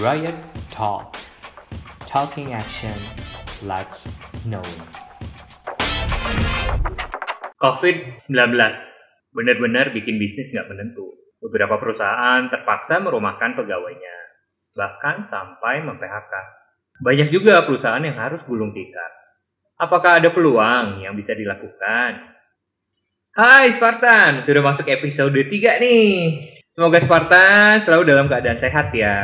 Riot Talk. Talking action. Let's know. COVID-19 benar-benar bikin bisnis nggak menentu. Beberapa perusahaan terpaksa merumahkan pegawainya, bahkan sampai mem-PHK. Banyak juga perusahaan yang harus gulung tikar. Apakah ada peluang yang bisa dilakukan? Hai Spartan, sudah masuk episode 3 nih. Semoga Spartan selalu dalam keadaan sehat ya.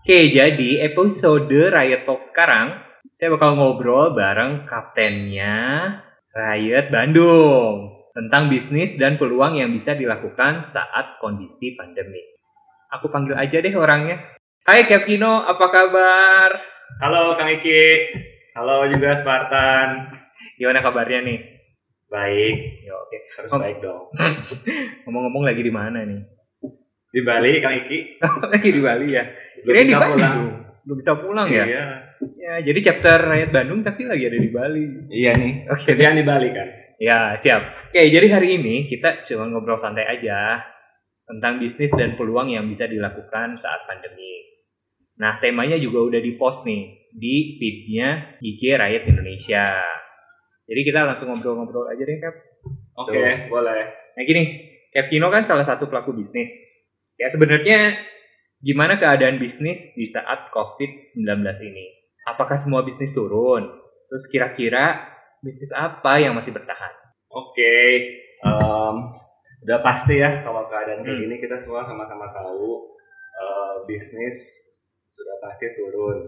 Oke, jadi episode Riot Talk sekarang, saya bakal ngobrol bareng kaptennya Riot Bandung tentang bisnis dan peluang yang bisa dilakukan saat kondisi pandemi. Aku panggil aja deh orangnya. Hai Kevino, apa kabar? Halo Kang Iki. Halo juga Spartan. Gimana kabarnya nih? Baik. Ya oke. Harus Ngom- baik dong. Ngomong-ngomong lagi di mana nih? Di Bali Kang Iki. lagi di Bali ya. Belum di bisa pulang. Belum bisa pulang ya? Iya. Ya, jadi chapter Riot Bandung tapi lagi ada di Bali. Iya nih. Oke. Kerjaan di Bali kan. Ya, siap. Oke, jadi hari ini kita cuma ngobrol santai aja tentang bisnis dan peluang yang bisa dilakukan saat pandemi. Nah, temanya juga udah di-post nih di feed-nya IG Riot Indonesia. Jadi kita langsung ngobrol-ngobrol aja deh, Cap. Oke, boleh. Nah, gini, Cap Kino kan salah satu pelaku bisnis. Ya, sebenarnya gimana keadaan bisnis di saat COVID-19 ini? Apakah semua bisnis turun? Terus kira-kira bisnis apa yang masih bertahan? Oke. em, udah pasti ya kalau keadaan kayak Hmm. gini kita semua sama-sama tahu eh, bisnis sudah pasti turun.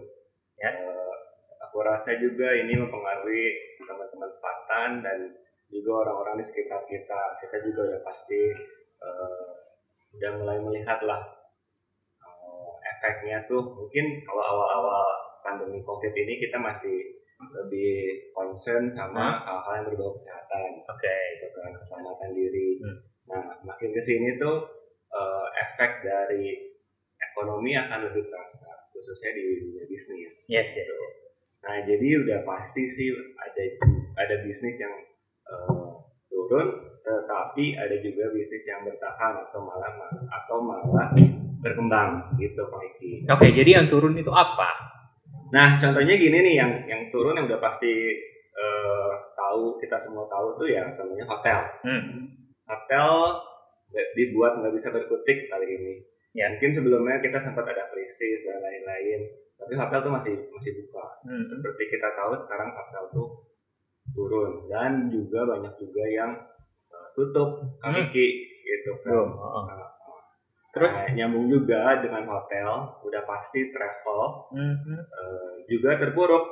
Ya. Eh, aku rasa juga ini mempengaruhi teman-teman Spartan dan juga orang-orang di sekitar kita. Kita juga udah pasti eh, udah mulai melihat lah eh, efeknya tuh. Mungkin kalau awal-awal pandemi COVID ini kita masih lebih concern sama hal-hal yang berbau kesehatan Oke. gitu kan keselamatan diri. Hmm. Nah, makin ke sini tuh eh, efek dari ekonomi akan lebih terasa, khususnya di dunia bisnis. Yes, yes, yes. Nah, jadi udah pasti sih ada ada bisnis yang eh, turun, tetapi ada juga bisnis yang bertahan atau malah atau malah berkembang gitu, Pak Iki. Oke, jadi yang turun itu apa? Nah, contohnya gini nih, yang yang turun yang udah pasti eh, tahu kita semua tahu tuh ya, contohnya hotel. Hmm. hotel dibuat nggak bisa berkutik kali ini. Ya. Mungkin sebelumnya kita sempat ada krisis dan lain-lain, tapi hotel tuh masih masih buka. Hmm. Seperti kita tahu sekarang hotel tuh turun dan juga banyak juga yang uh, tutup Hmm. Kamiki gitu kan. Oh. Nah, Terus? nah, nyambung juga dengan hotel, udah pasti travel Mhm. uh, juga terpuruk.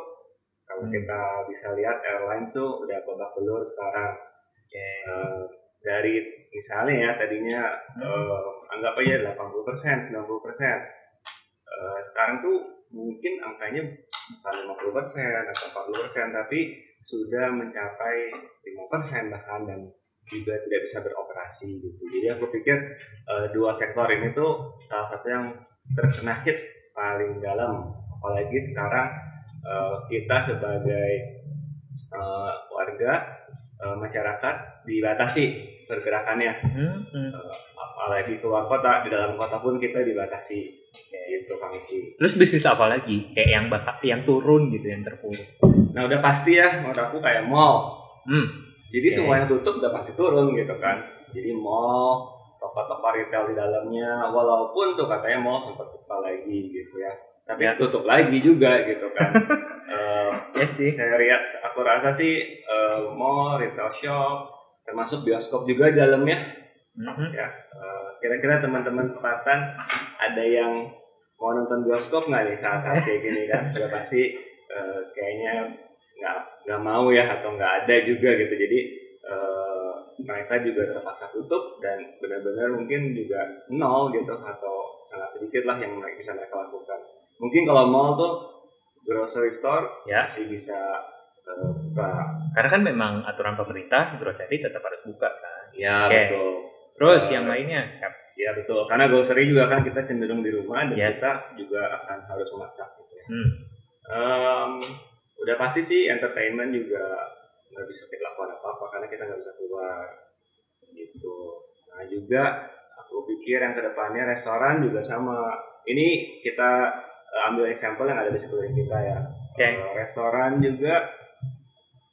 Kalau Hmm. kita bisa lihat airlines tuh udah babak belur sekarang. Oke. Eh, dari misalnya ya tadinya Hmm. eh, anggap aja 80% 90% Eh, sekarang tuh mungkin angkanya bukan 50% atau 40% tapi sudah mencapai 5% bahkan dan juga tidak bisa beroperasi gitu. Jadi aku pikir eh, dua sektor ini tuh salah satu yang terkena hit paling dalam. Apalagi sekarang eh, kita sebagai eh, warga eh, masyarakat dibatasi pergerakannya. Mhm. apalagi keluar kota di dalam kota pun kita dibatasi gitu Kang Iki. Terus bisnis apa lagi? Kayak yang bakal yang turun gitu, yang terpuruk. Nah udah pasti ya menurut aku kayak mall. Hmm. Jadi Oke. semua yang tutup udah pasti turun gitu kan. Jadi mall, toko-toko retail di dalamnya, walaupun tuh katanya mall sempat buka lagi gitu ya. Tapi Ya. tutup lagi juga gitu kan. Eh, Ya sih. saya lihat, aku rasa sih eh, mall, retail shop, termasuk bioskop juga di dalamnya Mhm. ya eh, kira-kira teman-teman Spartan ada yang mau nonton bioskop nggak nih saat-saat kayak gini kan udah pasti eh, kayaknya nggak nggak mau ya atau nggak ada juga gitu jadi eh, mereka juga terpaksa tutup dan benar-benar mungkin juga nol gitu atau sangat sedikit lah yang mereka bisa mereka lakukan mungkin kalau mall tuh grocery store Ya. masih bisa eh, buka Karena kan memang aturan pemerintah grocery tetap harus buka kan. ya Oke. betul Terus Eh, yang lainnya, Cap. Ya betul, karena grocery juga kan kita cenderung di rumah dan Yes. kita juga akan harus memasak gitu ya. Hmm. Em, udah pasti sih entertainment juga nggak bisa kita lakukan apa-apa karena kita nggak bisa keluar gitu. Nah juga aku pikir yang ke depannya restoran juga sama ini kita uh, ambil example yang ada di sekeliling kita ya. Oke. Uh, restoran juga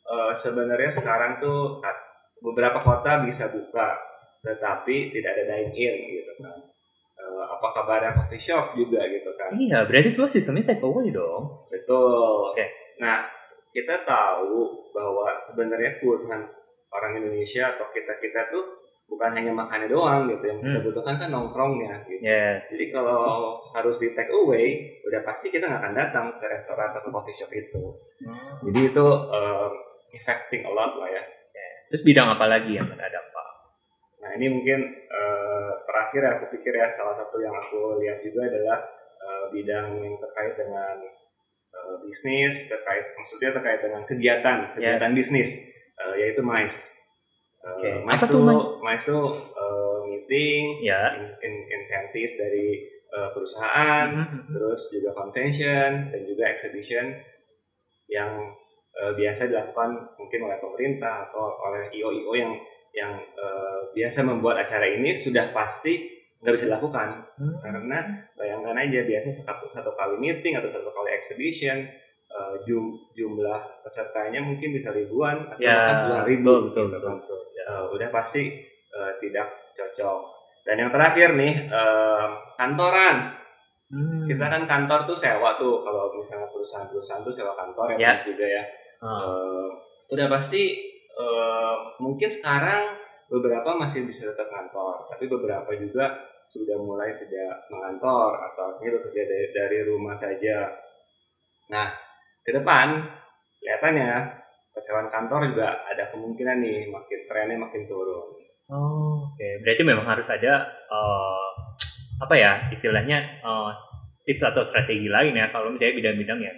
uh, sebenarnya sekarang tuh uh, beberapa kota bisa buka, tetapi tidak ada dine in gitu kan. Uh, apa kabarnya coffee shop juga gitu kan? Iya, berarti semua sistemnya take away dong. Betul. Oke. Nah, kita tahu bahwa sebenarnya kebutuhan orang Indonesia atau kita kita tuh bukan hanya makannya doang gitu yang kita Hmm. butuhkan kan nongkrongnya gitu. Yes. Jadi kalau harus di take away, udah pasti kita nggak akan datang ke restoran atau ke coffee shop itu. Jadi itu um, affecting a lot lah ya. Terus bidang apa lagi yang dampak? Nah ini mungkin eh, terakhir ya, aku pikir ya salah satu yang aku lihat juga adalah eh, bidang yang terkait dengan eh, bisnis, terkait maksudnya terkait dengan kegiatan, kegiatan bisnis, eh, yaitu MICE. Eh, Oke, MICE apa tuh MICE? MICE tuh meeting, Ya. in- in- insentif dari eh, perusahaan, Mhm. terus juga convention dan juga exhibition yang eh, biasa dilakukan mungkin oleh pemerintah atau oleh IO-IO yang yang eh, biasa membuat acara ini sudah pasti nggak bisa dilakukan Hmm. karena bayangkan aja biasa satu, satu kali meeting atau satu kali exhibition eh, jum- jumlah pesertanya mungkin bisa ribuan atau Ya, bahkan puluhan ribu betul, betul, gitu betul, kan. betul. Ya. Eh, udah pasti eh, tidak cocok dan yang terakhir nih eh, kantoran Hmm. kita kan kantor tuh sewa tuh kalau misalnya perusahaan-perusahaan tuh sewa kantor ya, Ya. juga ya Ah. Eh, udah pasti eh, mungkin sekarang beberapa masih bisa tetap kantor tapi beberapa juga sudah mulai tidak mengantor atau artinya bekerja dari, dari rumah saja nah ke depan kelihatannya persewaan kantor juga ada kemungkinan nih makin trennya makin turun Oh, oke. Berarti memang harus ada eh, apa ya istilahnya eh, tips atau strategi lain ya kalau misalnya bidang-bidang yang.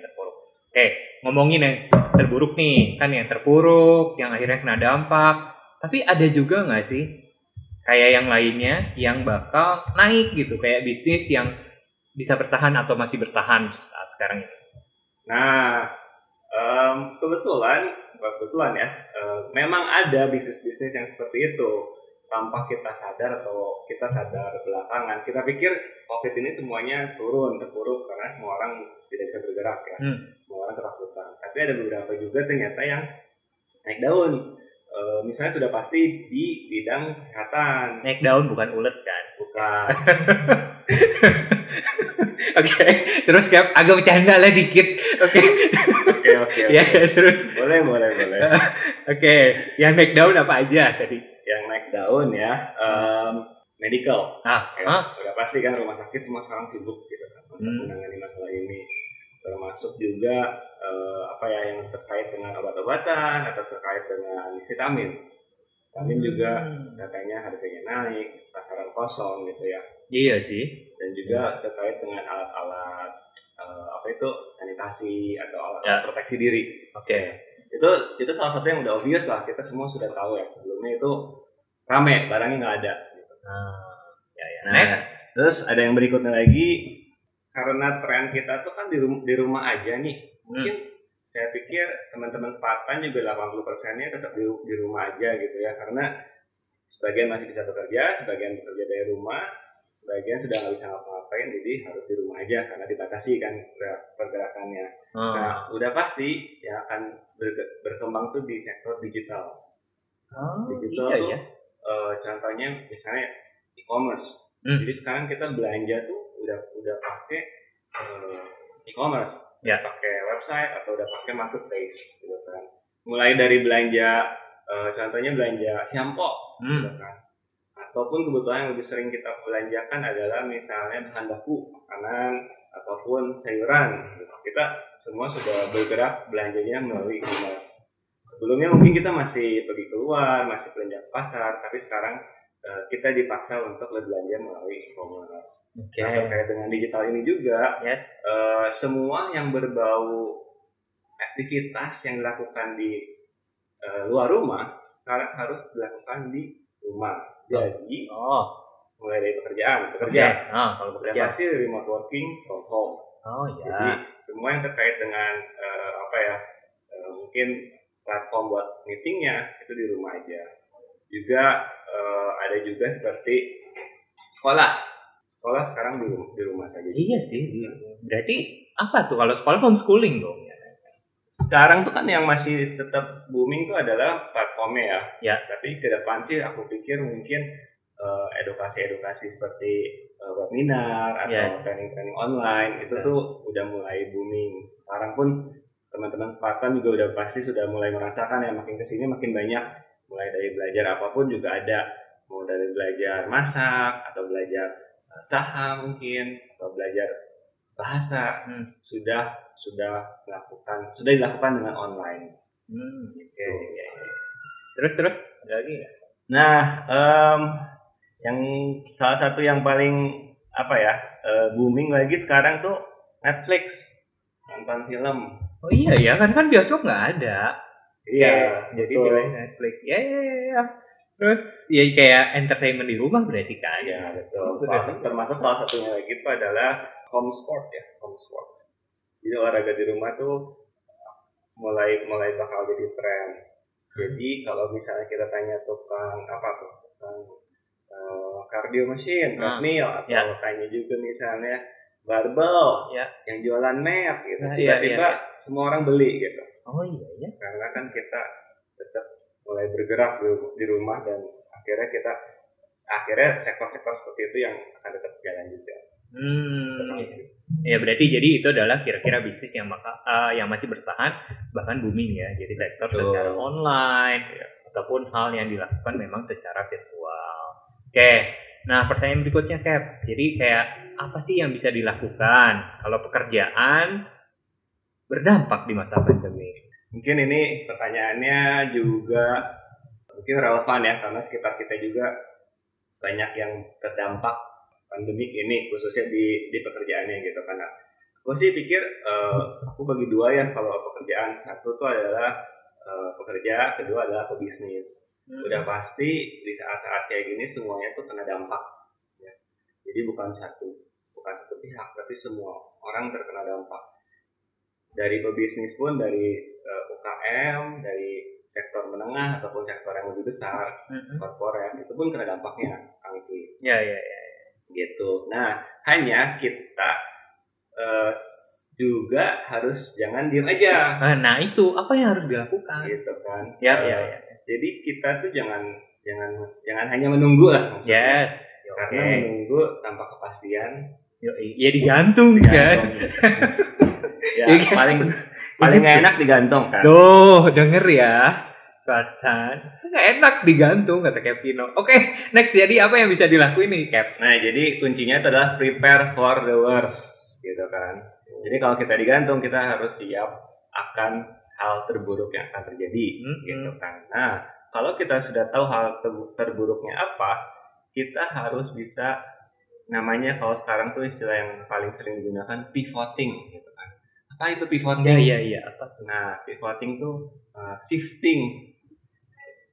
Oke, ngomongin yang terburuk nih, kan yang terpuruk, yang akhirnya kena dampak. Tapi ada juga nggak sih kayak yang lainnya yang bakal naik gitu, kayak bisnis yang bisa bertahan atau masih bertahan saat sekarang ini. Nah, em, kebetulan, kebetulan ya, eh, memang ada bisnis-bisnis yang seperti itu tanpa kita sadar atau kita sadar belakangan. Kita pikir COVID ini semuanya turun, terpuruk karena semua orang tidak bisa bergerak ya, Hmm. semua orang ketakutan. Tapi ada beberapa juga ternyata yang naik daun. Eh, misalnya sudah pasti di bidang kesehatan, Naik daun bukan ulet kan? bukan Oke, terus kayak agak bercanda lah dikit. Oke, oke oke ya terus. boleh boleh boleh. Oke, yang naik daun apa aja tadi? Yang naik daun ya, em, medical. Ah, Ya, ah, udah pasti kan rumah sakit semua sekarang sibuk gitu kan untuk Hmm. menangani masalah ini termasuk juga eh, apa ya yang terkait dengan obat-obatan atau terkait dengan vitamin vitamin juga Hmm. katanya harganya naik pasaran kosong gitu ya Iya sih. dan juga terkait dengan alat-alat eh, apa itu sanitasi atau alat, Ya. proteksi diri Oke. Itu itu salah satu yang udah obvious lah. Kita semua sudah tahu ya sebelumnya itu rame barangnya nggak ada. Nah, ya ya. Nah, Next. Terus ada yang berikutnya lagi. Karena tren kita tuh kan di, rum- di rumah aja nih. Mungkin saya pikir teman-teman Spartan juga 80 persennya tetap di, di rumah aja gitu ya. Karena sebagian masih bisa bekerja, sebagian bekerja dari rumah, sebagian sudah nggak bisa ngapa-ngapain jadi harus di rumah aja karena dibatasi kan gerak- pergerakannya. Oh. Nah, udah pasti yang akan berkembang tuh di sektor digital. Oh, Digital iya tuh ya. eh, contohnya misalnya e-commerce. Hmm. Jadi sekarang kita belanja tuh udah udah pakai eh, e-commerce, Ya. pakai website atau udah pakai marketplace gitu kan. Mulai dari belanja eh, contohnya belanja shampoo Hmm. gitu kan. Ataupun kebutuhan yang lebih sering kita belanjakan adalah misalnya bahan baku makanan ataupun sayuran. Kita semua sudah bergerak belanjanya melalui e-commerce. Sebelumnya mungkin kita masih pergi keluar, masih belanja ke pasar, tapi sekarang eh, kita dipaksa untuk berbelanja melalui e-commerce. Oke. Nah, terkait dengan digital ini juga, Yes. eh, semua yang berbau aktivitas yang dilakukan di eh, luar rumah sekarang harus dilakukan di rumah. Jadi Oh. mulai dari pekerjaan, bekerja, Ah, kalau udah bekerja. pasti remote working from home. Oh Jadi ya. semua yang terkait dengan eh, apa ya, eh, mungkin platform buat meetingnya itu di rumah aja. Juga eh, ada juga seperti sekolah. sekolah sekarang di, di rumah saja. Iya sih. Berarti apa tuh kalau sekolah homeschooling dong? Sekarang tuh kan yang masih tetap booming tuh adalah platformnya ya. Ya. Tapi ke depan sih aku pikir mungkin eh, edukasi-edukasi seperti eh, webinar atau Ya. training-training online itu Ya. tuh udah mulai booming. Sekarang pun teman-teman Spartan juga udah pasti sudah mulai merasakan ya makin ke sini makin banyak mulai dari belajar apa pun juga ada mau dari belajar masak atau belajar eh, saham mungkin atau belajar bahasa Hmm. sudah sudah melakukan sudah dilakukan dengan online. Hmm. Oke. Terus terus ada lagi nggak? Nah, em, yang salah satu yang paling apa ya eh, booming lagi sekarang tuh Netflix nonton film. Oh iya ya kan kan bioskop nggak ada. Iya, jadi betul. bilangin Netflix. Ya ya ya, ya. Terus ya kayak entertainment di rumah berarti kan? Iya betul. Betul. Salah- termasuk salah satunya lagi itu adalah home sport ya, home sport. Jadi olahraga di rumah tuh mulai mulai bakal jadi tren. Jadi kalau misalnya kita tanya tukang apa tuh, tukang cardio machine, Ah, treadmill, atau ya. tanya juga misalnya barbell, Ya. yang jualan mat gitu. Nah, iya, Tiba-tiba semua orang beli gitu. Oh iya ya. Karena kan kita tetap mulai bergerak di, di rumah dan akhirnya kita akhirnya sektor-sektor seperti itu yang akan tetap jalan juga. Hmm. Ya berarti jadi itu adalah kira-kira bisnis yang maka, eh, yang masih bertahan bahkan booming ya. Jadi sektor Betul. secara online ataupun hal yang dilakukan memang secara virtual. Oke. Nah pertanyaan berikutnya Cap. Jadi kayak apa sih yang bisa dilakukan kalau pekerjaan berdampak di masa pandemi? Mungkin ini pertanyaannya juga mungkin relevan ya karena sekitar kita juga banyak yang terdampak pandemik ini khususnya di di pekerjaannya gitu karena aku sih pikir eh, aku bagi dua ya kalau pekerjaan satu tuh adalah eh, pekerja kedua adalah pebisnis udah pasti di saat-saat kayak gini semuanya tuh kena dampak ya. jadi bukan satu bukan satu pihak tapi semua orang terkena dampak dari pebisnis pun dari eh, UKM dari sektor menengah ataupun sektor yang lebih besar Mm-mm. korporat itu pun kena dampaknya Kang Iki Ya ya ya. Gitu nah hanya kita eh, juga harus jangan diem aja Ah, Nah itu apa yang harus dilakukan? gitu kan Ya Eh, ya ya. jadi kita tuh jangan jangan jangan hanya menunggu lah maksudnya. Yes. karena Oke. menunggu tanpa kepastian Yoi. Ya digantung kan. digantung. ya kan? paling paling nggak enak digantung kan Duh, denger ya. Selatan. Nggak enak digantung, kata Kevino. Oke, next. Jadi apa yang bisa dilakuin nih, Cap? nah jadi kuncinya itu adalah prepare for the worst gitu kan jadi kalau kita digantung kita harus siap akan hal terburuk yang akan terjadi Hmm, gitu kan nah kalau kita sudah tahu hal ter- terburuknya apa kita harus bisa namanya kalau sekarang tuh istilah yang paling sering digunakan pivoting gitu kan apa itu pivoting Ya, iya, iya. Apa? Nah, pivoting tuh uh, shifting.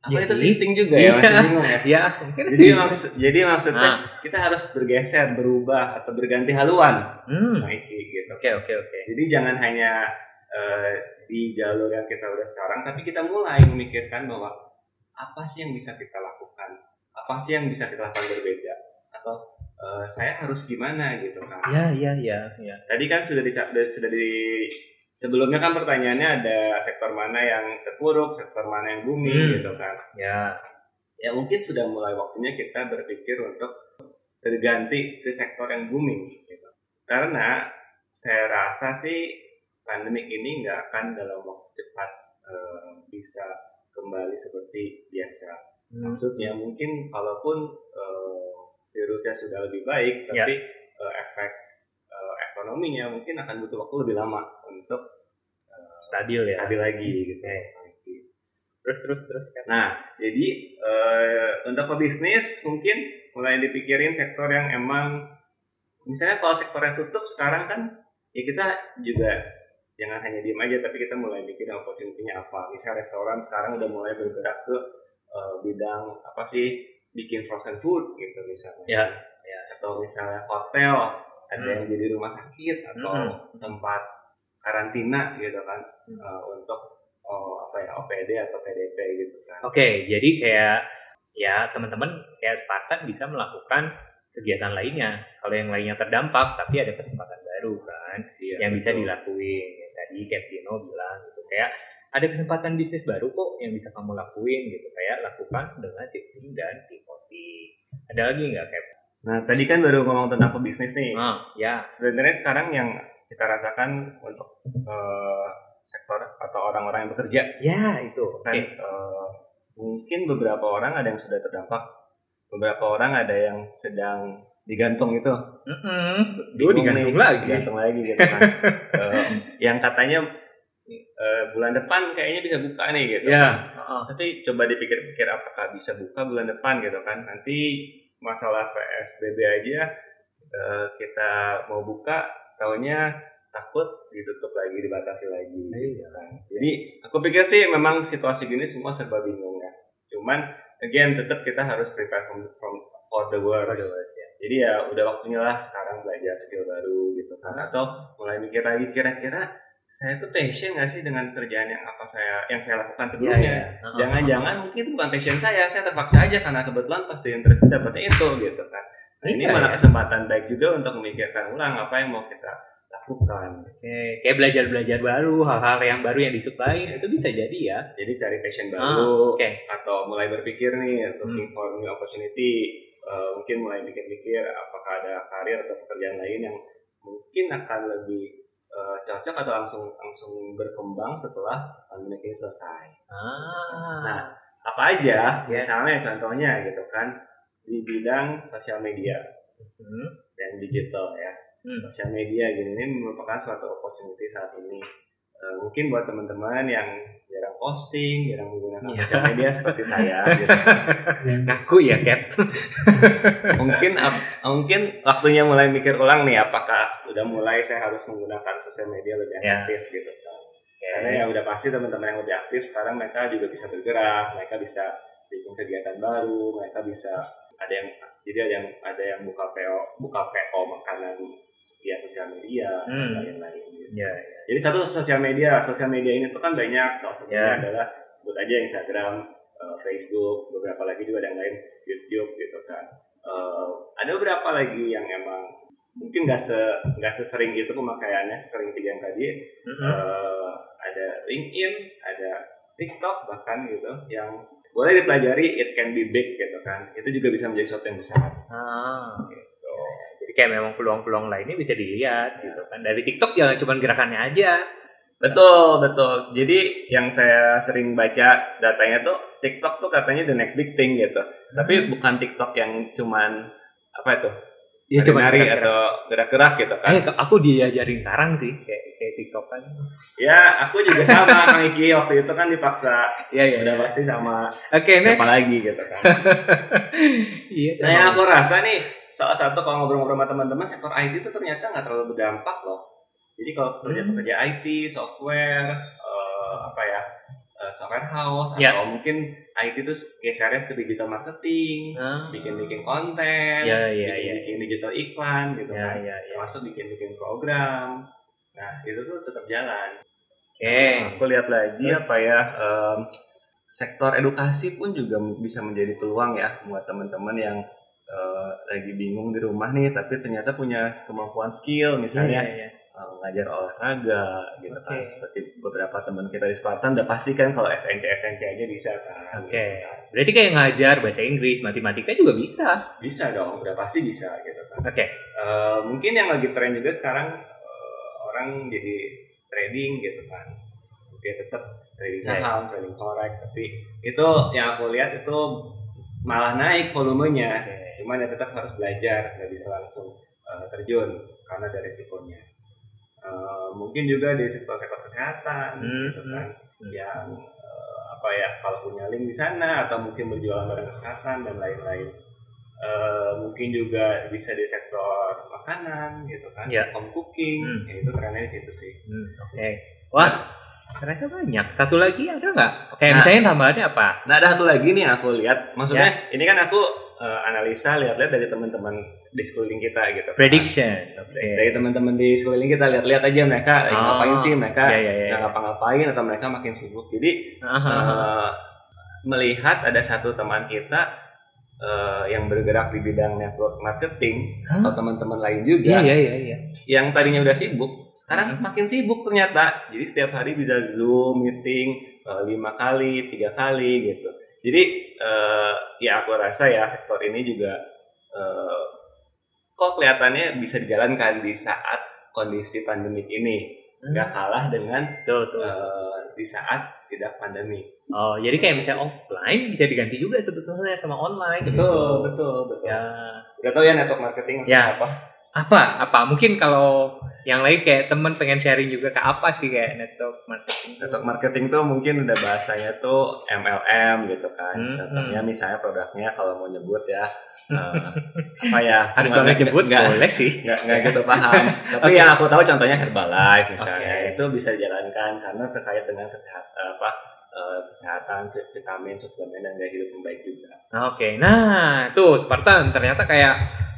Apa Jadi? itu shifting juga ya? Iya. Masih bingung ya. Ya, mungkin Jadi maksud, jadi maksudnya Ah. kita harus bergeser, berubah atau berganti haluan, Hmm. nah, Iki, gitu. Oke, oke, oke. Jadi jangan hanya uh, di jalur yang kita udah sekarang, tapi kita mulai memikirkan bahwa apa sih yang bisa kita lakukan, apa sih yang bisa kita lakukan berbeda, atau uh, saya harus gimana gitu kan? Ya, ya, ya, ya. Tadi kan sudah di, sudah di sebelumnya kan pertanyaannya ada sektor mana yang terpuruk, sektor mana yang booming Hmm. gitu kan. Ya. Ya mungkin sudah mulai waktunya kita berpikir untuk berganti ke sektor yang booming gitu. Karena saya rasa sih pandemik ini nggak akan dalam waktu cepat eh, bisa kembali seperti biasa. Hmm. Maksudnya mungkin kalaupun eh, virusnya sudah lebih baik, Ya. tapi eh, efek eh, ekonominya mungkin akan butuh waktu lebih lama untuk eh, Stabil ya. stabil lagi gitu. Terus, terus, terus. Cap. Nah, jadi eh, untuk pebisnis mungkin mulai dipikirin sektor yang emang misalnya kalau sektornya tutup sekarang kan ya kita juga jangan hanya diem aja tapi kita mulai bikin opportunity-nya apa. Misalnya restoran sekarang udah mulai bergerak ke eh, bidang apa sih bikin frozen food gitu misalnya. Ya, Atau misalnya hotel ada Hmm. yang jadi rumah sakit atau tempat karantina gitu kan Hmm. eh, untuk oh, apa ya OPD atau PDP gitu kan. Oke, jadi kayak ya teman-teman kayak Spartan bisa melakukan kegiatan lainnya. Kalau yang lainnya terdampak, tapi ada kesempatan baru kan, Iya, yang bisa betul. dilakuin. Yang tadi Captino bilang gitu, kayak ada kesempatan bisnis baru kok yang bisa kamu lakuin gitu, kayak lakukan dengan shifting dan pivoting. Ada lagi nggak Cap? Nah, tadi kan baru ngomong tentang pebisnis nih. Ah, ya, Sebenarnya sekarang yang kita rasakan untuk eh, sektor atau orang-orang yang bekerja ya itu. kan Oke. eh, mungkin beberapa orang ada yang sudah terdampak, beberapa orang ada yang sedang digantung itu. Mm-mm. Bingung Gue digantung nih, lagi. digantung lagi gitu kan. Eh, yang katanya eh, bulan depan kayaknya bisa buka nih gitu. Ya. ah, Tapi coba dipikir-pikir apakah bisa buka bulan depan gitu kan. Nanti masalah PSBB aja eh, kita mau buka tahunya takut ditutup lagi dibatasi lagi gitu kan. Jadi aku pikir sih memang situasi gini semua serba bingung ya. Cuman again tetap kita harus prepare from, from for the worst. Jadi ya udah waktunya lah sekarang belajar skill baru gitu kan atau mulai mikir lagi kira-kira saya tuh passion nggak sih dengan kerjaan yang apa saya yang saya lakukan sebelumnya? Iya, iya. Ah, Jangan-jangan mungkin itu bukan passion saya, saya terpaksa aja karena kebetulan pas di interview dapetnya itu gitu kan. Nah, ini Iya, mana iya. kesempatan baik juga untuk memikirkan ulang apa yang mau kita lakukan. Oke, kayak belajar-belajar baru, hal-hal yang baru yang disukain itu bisa jadi ya. Jadi cari passion Ah, baru oke. atau mulai berpikir nih looking Hmm. for new opportunity. Eh, mungkin mulai mikir-mikir apakah ada karir atau pekerjaan lain yang mungkin akan lebih cocok atau langsung langsung berkembang setelah pandemi ini selesai. Ah. Nah, apa aja? Ya. Misalnya contohnya gitu kan di bidang sosial media Hmm. dan digital ya. Hmm. Sosial media gini ini merupakan suatu opportunity saat ini. Eh, mungkin buat teman-teman yang posting, jarang menggunakan Iya. sosial media seperti saya, gitu. Ngaku ya, Cap. mungkin mungkin waktunya mulai mikir ulang nih, apakah udah mulai saya harus menggunakan sosial media lebih Ya. aktif gitu kan. Karena ya udah pasti teman-teman yang lebih aktif sekarang mereka juga bisa bergerak, mereka bisa bikin kegiatan baru, mereka bisa ada yang jadi ada yang ada yang buka PO buka PO makanan via sosial media Hmm. dan lain-lain. gitu. Ya, Jadi satu sosial media, sosial media ini tuh kan banyak, salah satunya Ya. adalah sebut aja Instagram, eh, Facebook, beberapa lagi juga ada yang lain YouTube gitu kan. Eh, ada beberapa lagi yang emang mungkin nggak se nggak sesering itu pemakaiannya, sesering tiga yang tadi. Mhm. Eh, ada LinkedIn, ada TikTok bahkan gitu yang boleh dipelajari, it can be big gitu kan. Itu juga bisa menjadi sesuatu yang besar. Ah, gitu. Jadi kayak memang peluang-peluang lainnya bisa dilihat gitu kan. Dari TikTok jangan cuma gerakannya aja. Betul, betul. Jadi yang saya sering baca datanya tuh TikTok tuh katanya the next big thing gitu. Tapi bukan TikTok yang cuman apa itu? Ya cuma nari gerak-gerak. atau gerak-gerak gitu kan. Eh, aku diajarin sekarang sih kayak kayak TikTok kan. Ya, aku juga sama Kang Iki waktu itu kan dipaksa Iya, iya. udah pasti sama Oke, next. siapa lagi gitu kan. Iya, Nah, yang aku rasa nih salah satu kalau ngobrol-ngobrol sama teman-teman sektor IT itu ternyata nggak terlalu berdampak loh. Jadi kalau pekerja Hmm. pekerja IT, software, eh, apa ya, eh, software house Ya. atau mungkin IT itu gesernya ke digital marketing, Ah. bikin-bikin konten, Iya, iya, iya. bikin digital iklan gitu Iya, kan, iya, iya. termasuk bikin-bikin program. Nah itu tuh tetap jalan. Oke. Aku lihat lagi Terus- apa ya em, sektor edukasi pun juga bisa menjadi peluang ya buat teman-teman yang eh, lagi bingung di rumah nih tapi ternyata punya kemampuan skill misalnya Iya, iya. eh, ngajar olahraga gitu kan Oke. seperti beberapa teman kita di Spartan udah pasti kan kalau SNC SNC aja bisa kan Oke. gitu kan. Berarti kayak ngajar bahasa Inggris, matematika juga bisa. bisa dong udah pasti bisa gitu kan Oke. Eh, mungkin yang lagi tren juga sekarang eh, orang jadi trading gitu kan dia tetap trading Ya, saham, trading forex tapi itu yang aku lihat itu malah naik volumenya Oke. cuman ya tetap harus belajar nggak bisa langsung eh, terjun karena ada resikonya Eh, mungkin juga di sektor-sektor kesehatan Hmm, gitu kan hmm. yang eh, apa ya kalau punya link di sana atau mungkin berjualan barang kesehatan dan lain-lain Eh, mungkin juga bisa di sektor makanan gitu kan Ya. home cooking Hmm. ya itu trennya di situ sih Hmm, Oke. Wah, ternyata banyak. Satu lagi ada nggak? Kayak Nah. misalnya tambahannya apa? nah ada satu lagi nih yang aku lihat maksudnya Ya. ini kan aku eh, analisa lihat-lihat dari teman-teman di sekeliling kita gitu. Prediction. Oke. dari teman-teman di sekeliling kita lihat-lihat aja mereka lagi Oh. ngapain sih mereka Ya, ya, ya. nggak ngapa-ngapain atau mereka makin sibuk jadi Aha. eh, melihat ada satu teman kita eh, yang bergerak di bidang network marketing Hah? atau teman-teman lain juga iya iya iya. yang tadinya udah sibuk sekarang Hmm. makin sibuk ternyata jadi setiap hari bisa zoom meeting eh, lima kali tiga kali gitu jadi eh, ya aku rasa ya sektor ini juga eh, kok kelihatannya bisa dijalankan di saat kondisi pandemik ini nggak kalah dengan Betul betul. eh, di saat tidak pandemi Oh, jadi kayak misalnya offline bisa diganti juga sebetulnya sama online. betul gitu. betul betul Ya, nggak tahu ya network marketing Ya. apa apa? Apa? Mungkin kalau yang lain kayak temen pengen sharing juga ke apa sih kayak network marketing? Network marketing tuh mungkin udah bahasanya tuh MLM gitu kan. Hmm, Contohnya misalnya produknya kalau mau nyebut ya eh, apa ya? Harus banget nyebut nggak boleh sih. nggak nggak gitu paham. Tapi Oke. yang aku tahu contohnya Herbalife misalnya Oke. itu bisa dijalankan karena terkait dengan kesehatan apa eh, kesehatan vitamin suplemen dan gaya hidup yang baik juga. Oke, nah tuh Spartan ternyata kayak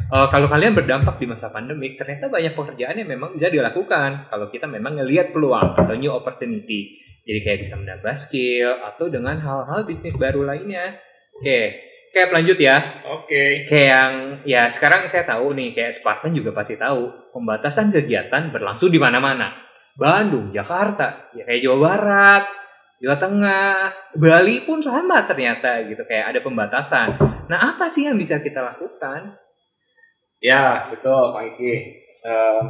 eh, kalau kalian berdampak di masa pandemi, ternyata banyak pekerjaan yang memang bisa dilakukan kalau kita memang ngelihat peluang atau new opportunity. Jadi kayak bisa menambah skill atau dengan hal-hal bisnis baru lainnya. Oke, kayak lanjut ya. Oke. Kayak yang ya sekarang saya tahu nih kayak Spartan juga pasti tahu pembatasan kegiatan berlangsung di mana-mana. Bandung, Jakarta, ya kayak Jawa Barat, Jawa Tengah, Bali pun sama ternyata gitu kayak ada pembatasan. Nah apa sih yang bisa kita lakukan? Ya betul Pak Iki. Em,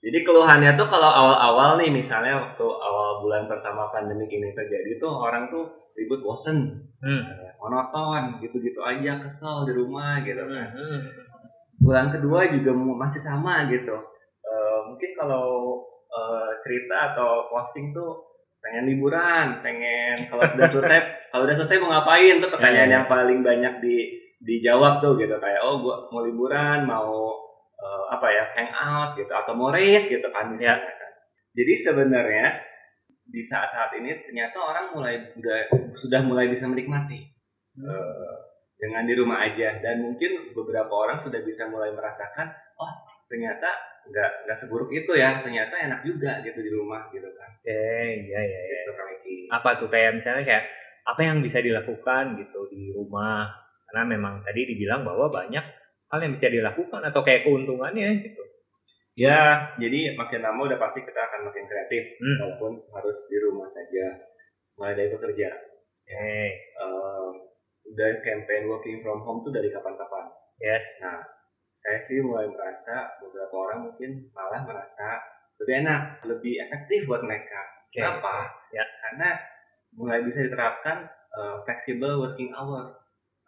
jadi keluhannya tuh kalau awal-awal nih misalnya waktu awal bulan pertama pandemi ini terjadi tuh orang tuh ribut bosen Hmm. monoton gitu-gitu aja kesel di rumah gitu kan Hmm. bulan kedua juga masih sama gitu Eh, mungkin kalau eh, cerita atau posting tuh pengen liburan pengen kalau sudah selesai kalau udah selesai mau ngapain tuh pertanyaan Ya, ya. yang paling banyak di dijawab tuh gitu kayak oh gua mau liburan mau eh, apa ya hangout gitu atau mau race gitu kan misalnya kan jadi sebenarnya di saat-saat ini ternyata orang mulai udah sudah mulai bisa menikmati eh, dengan di rumah aja dan mungkin beberapa orang sudah bisa mulai merasakan oh ternyata nggak nggak seburuk itu ya ternyata enak juga gitu di rumah gitu kan Oke, iya iya. iya. gitu. Apa tuh kayak misalnya kayak apa yang bisa dilakukan gitu di rumah? Karena memang tadi dibilang bahwa banyak hal yang bisa dilakukan atau kayak keuntungannya gitu. ya jadi makin lama udah pasti kita akan makin kreatif Hmm. walaupun harus di rumah saja mulai dari bekerja Oke, Eh, udah campaign working from home tuh dari kapan-kapan yes. Nah, saya sih mulai merasa beberapa orang mungkin malah merasa lebih enak, lebih efektif buat mereka. Oke. Kenapa? Ya. Karena mulai bisa diterapkan uh, flexible working hour.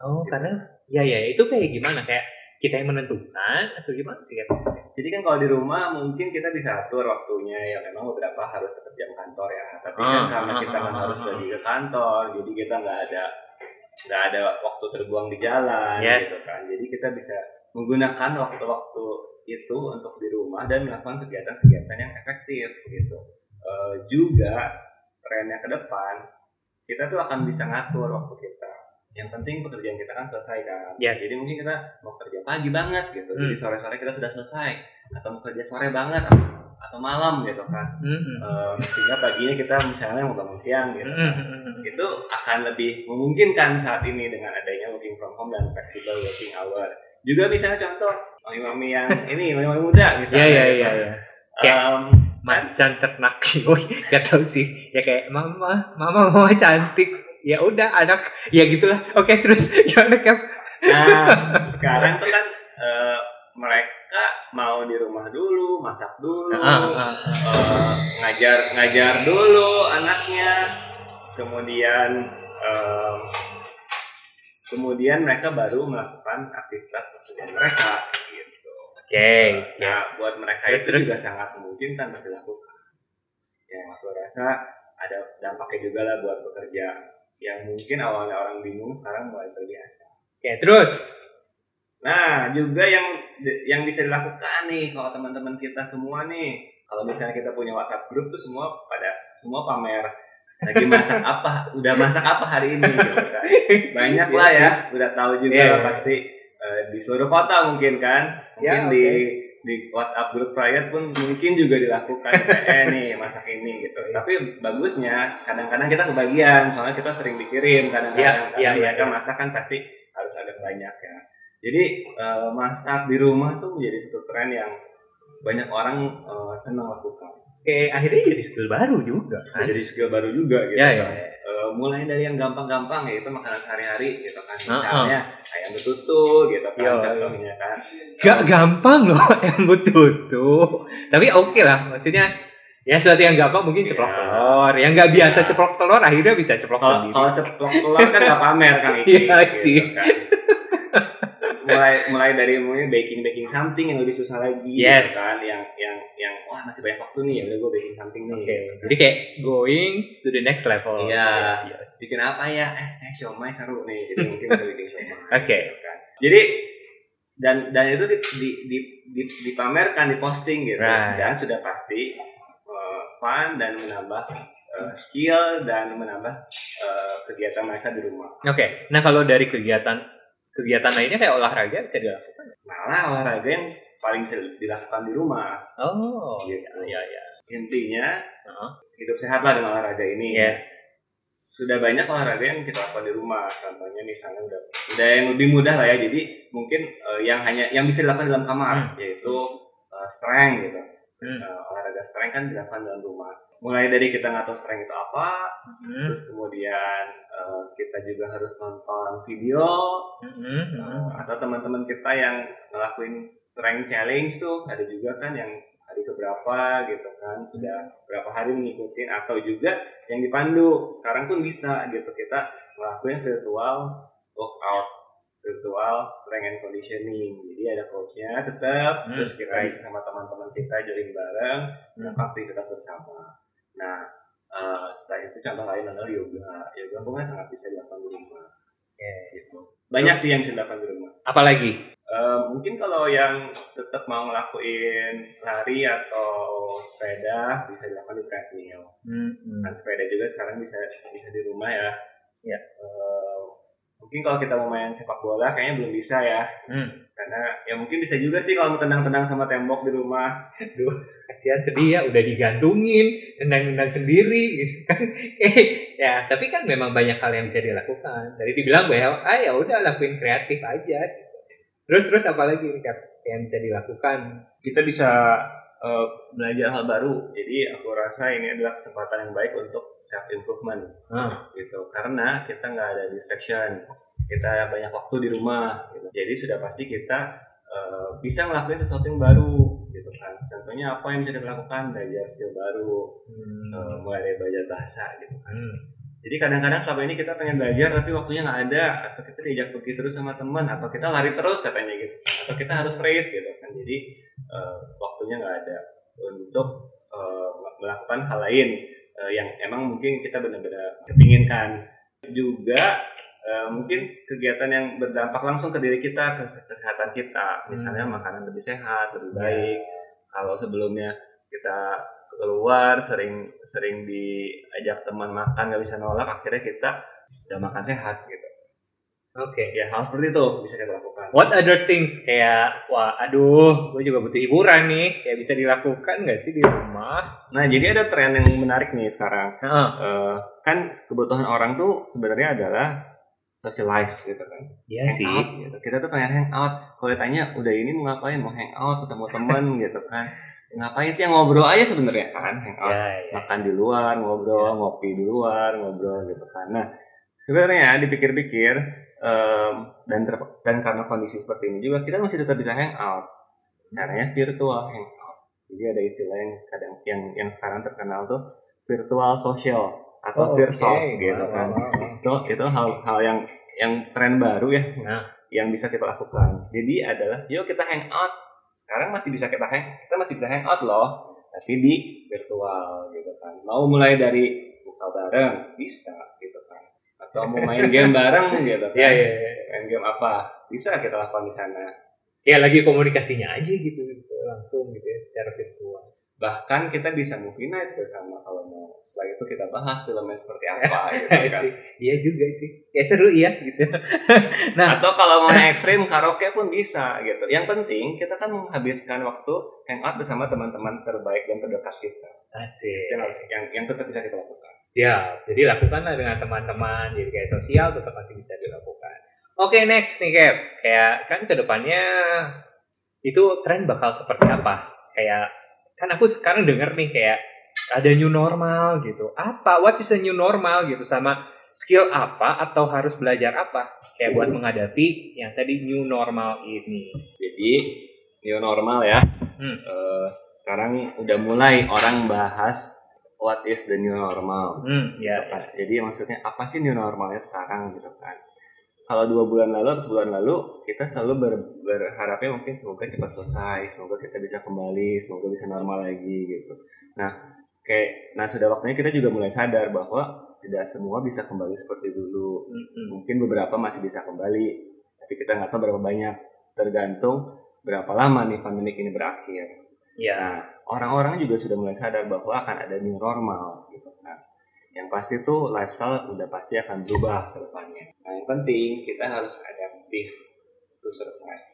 Oh, karena ya ya itu kayak gimana kayak kita yang menentukan atau gimana sih? Jadi kan kalau di rumah mungkin kita bisa atur waktunya ya memang beberapa harus tetap jam kantor ya. Tapi kan Ah, karena ah, kita ah, nggak ah, harus ah. pergi ke kantor, jadi kita nggak ada nggak ada waktu terbuang di jalan Yes. gitu kan. Jadi kita bisa menggunakan waktu-waktu itu untuk di rumah dan melakukan kegiatan-kegiatan yang efektif gitu. Eh, juga trennya ke depan kita tuh akan bisa ngatur waktu kita. Yang penting pekerjaan kita kan selesai kan. Yes. Jadi mungkin kita mau kerja pagi banget gitu. Hmm. Jadi sore-sore kita sudah selesai atau mau kerja sore banget atau, malam gitu kan. Hmm. Eh, sehingga paginya kita misalnya mau bangun siang gitu. Hmm, hmm. Itu akan lebih memungkinkan saat ini dengan adanya working from home dan flexible working hour. Juga misalnya contoh mami-mami yang ini mami-mami muda Iya misalnya. iya gitu. iya. iya. Kayak- Em, Mancan ternak Woi, gak tau sih. Ya kayak mama, mama mama cantik. Ya udah anak, ya gitulah. Oke terus gimana Cap? Nah, sekarang tuh kan eh, mereka mau di rumah dulu, masak dulu, ah, ah. eh, ngajar ngajar dulu anaknya, kemudian em, kemudian mereka baru melakukan aktivitas pekerjaan mereka gitu. Oke. Ya. Nah, buat mereka itu terus. juga sangat memungkinkan untuk dilakukan. Yang aku rasa ada dampaknya juga lah buat pekerja yang mungkin awalnya orang bingung sekarang mulai terbiasa. Oke terus. Nah, juga yang yang bisa dilakukan nih kalau teman-teman kita semua nih, kalau misalnya kita punya WhatsApp grup tuh semua pada semua pamer lagi masak apa, udah masak apa hari ini gitu kan. Banyak lah ya, udah tahu juga Iya, iya. pasti eh, di seluruh kota mungkin kan. Mungkin Ya, di oke. Di WhatsApp grup private pun mungkin juga dilakukan eh nih masak ini gitu. Tapi bagusnya kadang-kadang kita kebagian, soalnya kita sering dikirim kadang-kadang Iya, iya, iya, mereka iya. masak kan pasti harus ada banyak ya. Jadi eh, masak di rumah tuh menjadi satu tren yang banyak orang eh, senang lakukan. Kayak akhirnya jadi skill baru juga kan. Jadi skill baru juga gitu Ya, kan. ya, ya. Eh, mulai dari yang gampang-gampang yaitu makanan sehari-hari gitu kan. Misalnya ayam betutu gitu kan contohnya kan. Gak gampang loh yang butuh tuh. Tapi oke lah, maksudnya ya sesuatu yang gampang mungkin ceplok Iya. telur. Yang nggak biasa Iya. ceplok telur akhirnya bisa ceplok sendiri. kalau ceplok telur kan nggak pamer kan Iya sih. kan. mulai mulai dari mulai baking baking something yang lebih susah lagi Yes. gitu kan yang yang yang wah masih banyak waktu nih ya udah gue baking something nih Oke, jadi kayak going to the next level. Iya. Iya. bikin apa ya eh, eh siomay seru nih jadi mungkin bisa bikin siomay Oke. gitu kan. jadi dan dan itu di, di, di, di, dipamerkan diposting gitu Right. dan sudah pasti eh, fun dan menambah eh, skill dan menambah eh, kegiatan mereka di rumah Oke, nah kalau dari kegiatan kegiatan lainnya kayak olahraga bisa dilakukan. malah olahraga yang paling bisa dilakukan di rumah Oh, Gitu. iya iya. intinya Heeh. hidup sehat lah dengan olahraga ini Iya. sudah banyak olahraga yang kita lakukan di rumah contohnya misalnya udah udah yang lebih mudah lah ya jadi mungkin eh, yang hanya yang bisa dilakukan dalam kamar yaitu eh, strength gitu Hmm. Eh, olahraga strength kan dilakukan dalam rumah mulai dari kita nggak tahu strength itu apa Hmm. terus kemudian eh, kita juga harus nonton video Hmm. Hmm. atau teman-teman kita yang ngelakuin strength challenge tuh ada juga kan yang hari keberapa gitu kan sudah berapa hari mengikuti atau juga yang dipandu sekarang pun bisa gitu kita ngelakuin virtual workout virtual strength and conditioning jadi ada coachnya tetap Hmm, terus kita bisa sama teman-teman kita join bareng Hmm. aktivitas bersama nah eh, setelah itu contoh lain adalah yoga yoga pun kan sangat bisa dilakukan di rumah Oke. gitu banyak sih yang bisa dilakukan di rumah Apalagi? Eh, mungkin kalau yang tetap mau ngelakuin lari atau sepeda bisa dilakukan di treadmill. Hmm. Kan sepeda juga sekarang bisa bisa di rumah ya. Ya. Eh, mungkin kalau kita mau main sepak bola kayaknya belum bisa ya. Hmm. Karena ya mungkin bisa juga sih kalau mau tendang-tendang sama tembok di rumah. Kasihan sedih ya, udah digantungin, tendang-tendang sendiri gitu kan. Eh, ya, tapi kan memang banyak hal yang bisa dilakukan. Tadi dibilang bahwa, ah ya udah lakuin kreatif aja. Terus terus apa lagi nih yang bisa dilakukan? Kita bisa eh, belajar hal baru. Jadi aku rasa ini adalah kesempatan yang baik untuk self improvement. Ah, gitu. Karena kita nggak ada distraction. Kita banyak waktu di rumah gitu. jadi sudah pasti kita eh, bisa ngelakuin sesuatu yang baru gitu kan. Contohnya apa yang bisa kita lakukan? Belajar skill baru. Hmm. eh, mulai dari belajar bahasa gitu kan. Hmm. jadi kadang-kadang selama ini kita pengen belajar tapi waktunya nggak ada atau kita diajak pergi terus sama teman atau kita lari terus katanya gitu. Atau kita harus race gitu kan. Jadi eh, waktunya nggak ada untuk melakukan hal lain eh, yang emang mungkin kita benar-benar kepinginkan. Juga eh, mungkin kegiatan yang berdampak langsung ke diri kita ke kesehatan kita. Misalnya makanan lebih sehat lebih baik. Kalau sebelumnya kita keluar sering sering diajak teman makan nggak bisa nolak akhirnya kita udah makan sehat gitu Oke. ya hal seperti itu bisa kita lakukan. What other things? Kayak wah aduh gue juga butuh hiburan nih. Kayak bisa dilakukan nggak sih di rumah? nah jadi ada tren yang menarik nih sekarang. Heeh. Eh, kan kebutuhan orang tuh sebenarnya adalah socialize gitu kan. Iya sih. Hangout gitu. kita tuh pengen hangout kalau ditanya udah ini mau ngapain? Mau hangout ketemu temen? gitu kan. Ngapain sih ngobrol aja sebenarnya kan? Hangout Ya, ya. makan di luar ngobrol ngopi di luar ngobrol gitu kan. Nah sebenarnya dipikir-pikir em, dan ter- dan karena kondisi seperti ini juga kita masih tetap bisa hangout. Caranya virtual hangout. Jadi ada istilah yang kadang yang yang sekarang terkenal tuh virtual social atau Oh, virsos oke. gitu kan. wow, wow. itu itu hal-hal yang yang tren baru ya Nah. yang bisa kita lakukan. Jadi adalah yuk kita hangout. Sekarang masih bisa kita hang kita masih bisa hangout loh. Tapi di virtual gitu kan. Mau mulai dari buka bareng bisa gitu atau mau main game bareng gitu kan Iya iya. iya. main game apa bisa kita lakukan di sana Ya lagi komunikasinya aja gitu, gitu langsung gitu ya secara virtual. bahkan kita bisa movie night bersama kalau mau setelah itu kita bahas filmnya seperti apa gitu kan Sih, iya juga sih. Ya seru iya gitu. nah, atau kalau mau ekstrim karaoke pun bisa gitu. Yang penting kita kan menghabiskan waktu hangout bersama teman-teman terbaik dan terdekat kita. asik. Itu yang yang, yang tetap bisa kita lakukan. Ya, jadi lakukanlah dengan teman-teman. Jadi kayak sosial tetap masih bisa dilakukan. Oke next nih Cap, kayak kan ke depannya itu tren bakal seperti apa? Kayak kan aku sekarang denger nih kayak ada new normal gitu. Apa? What is a new normal gitu sama skill apa atau harus belajar apa? Kayak buat menghadapi yang tadi new normal ini. Jadi new normal ya. Hmm. Eh, sekarang udah mulai orang bahas what is the new normal. Hmm, ya, Gitu kan. Jadi maksudnya apa sih new normalnya sekarang gitu kan? Kalau dua bulan lalu atau sebulan lalu kita selalu ber- berharapnya mungkin semoga cepat selesai, semoga kita bisa kembali, semoga bisa normal lagi gitu. Nah, kayak nah sudah waktunya kita juga mulai sadar bahwa tidak semua bisa kembali seperti dulu. Hmm, Mungkin beberapa masih bisa kembali, tapi kita nggak tahu berapa banyak. Tergantung berapa lama nih pandemi ini berakhir. Ya. Nah, orang-orang juga sudah mulai sadar bahwa akan ada new normal gitu kan. Yang pasti tuh lifestyle udah pasti akan berubah ke depannya. Nah, yang penting kita harus adaptif to survive.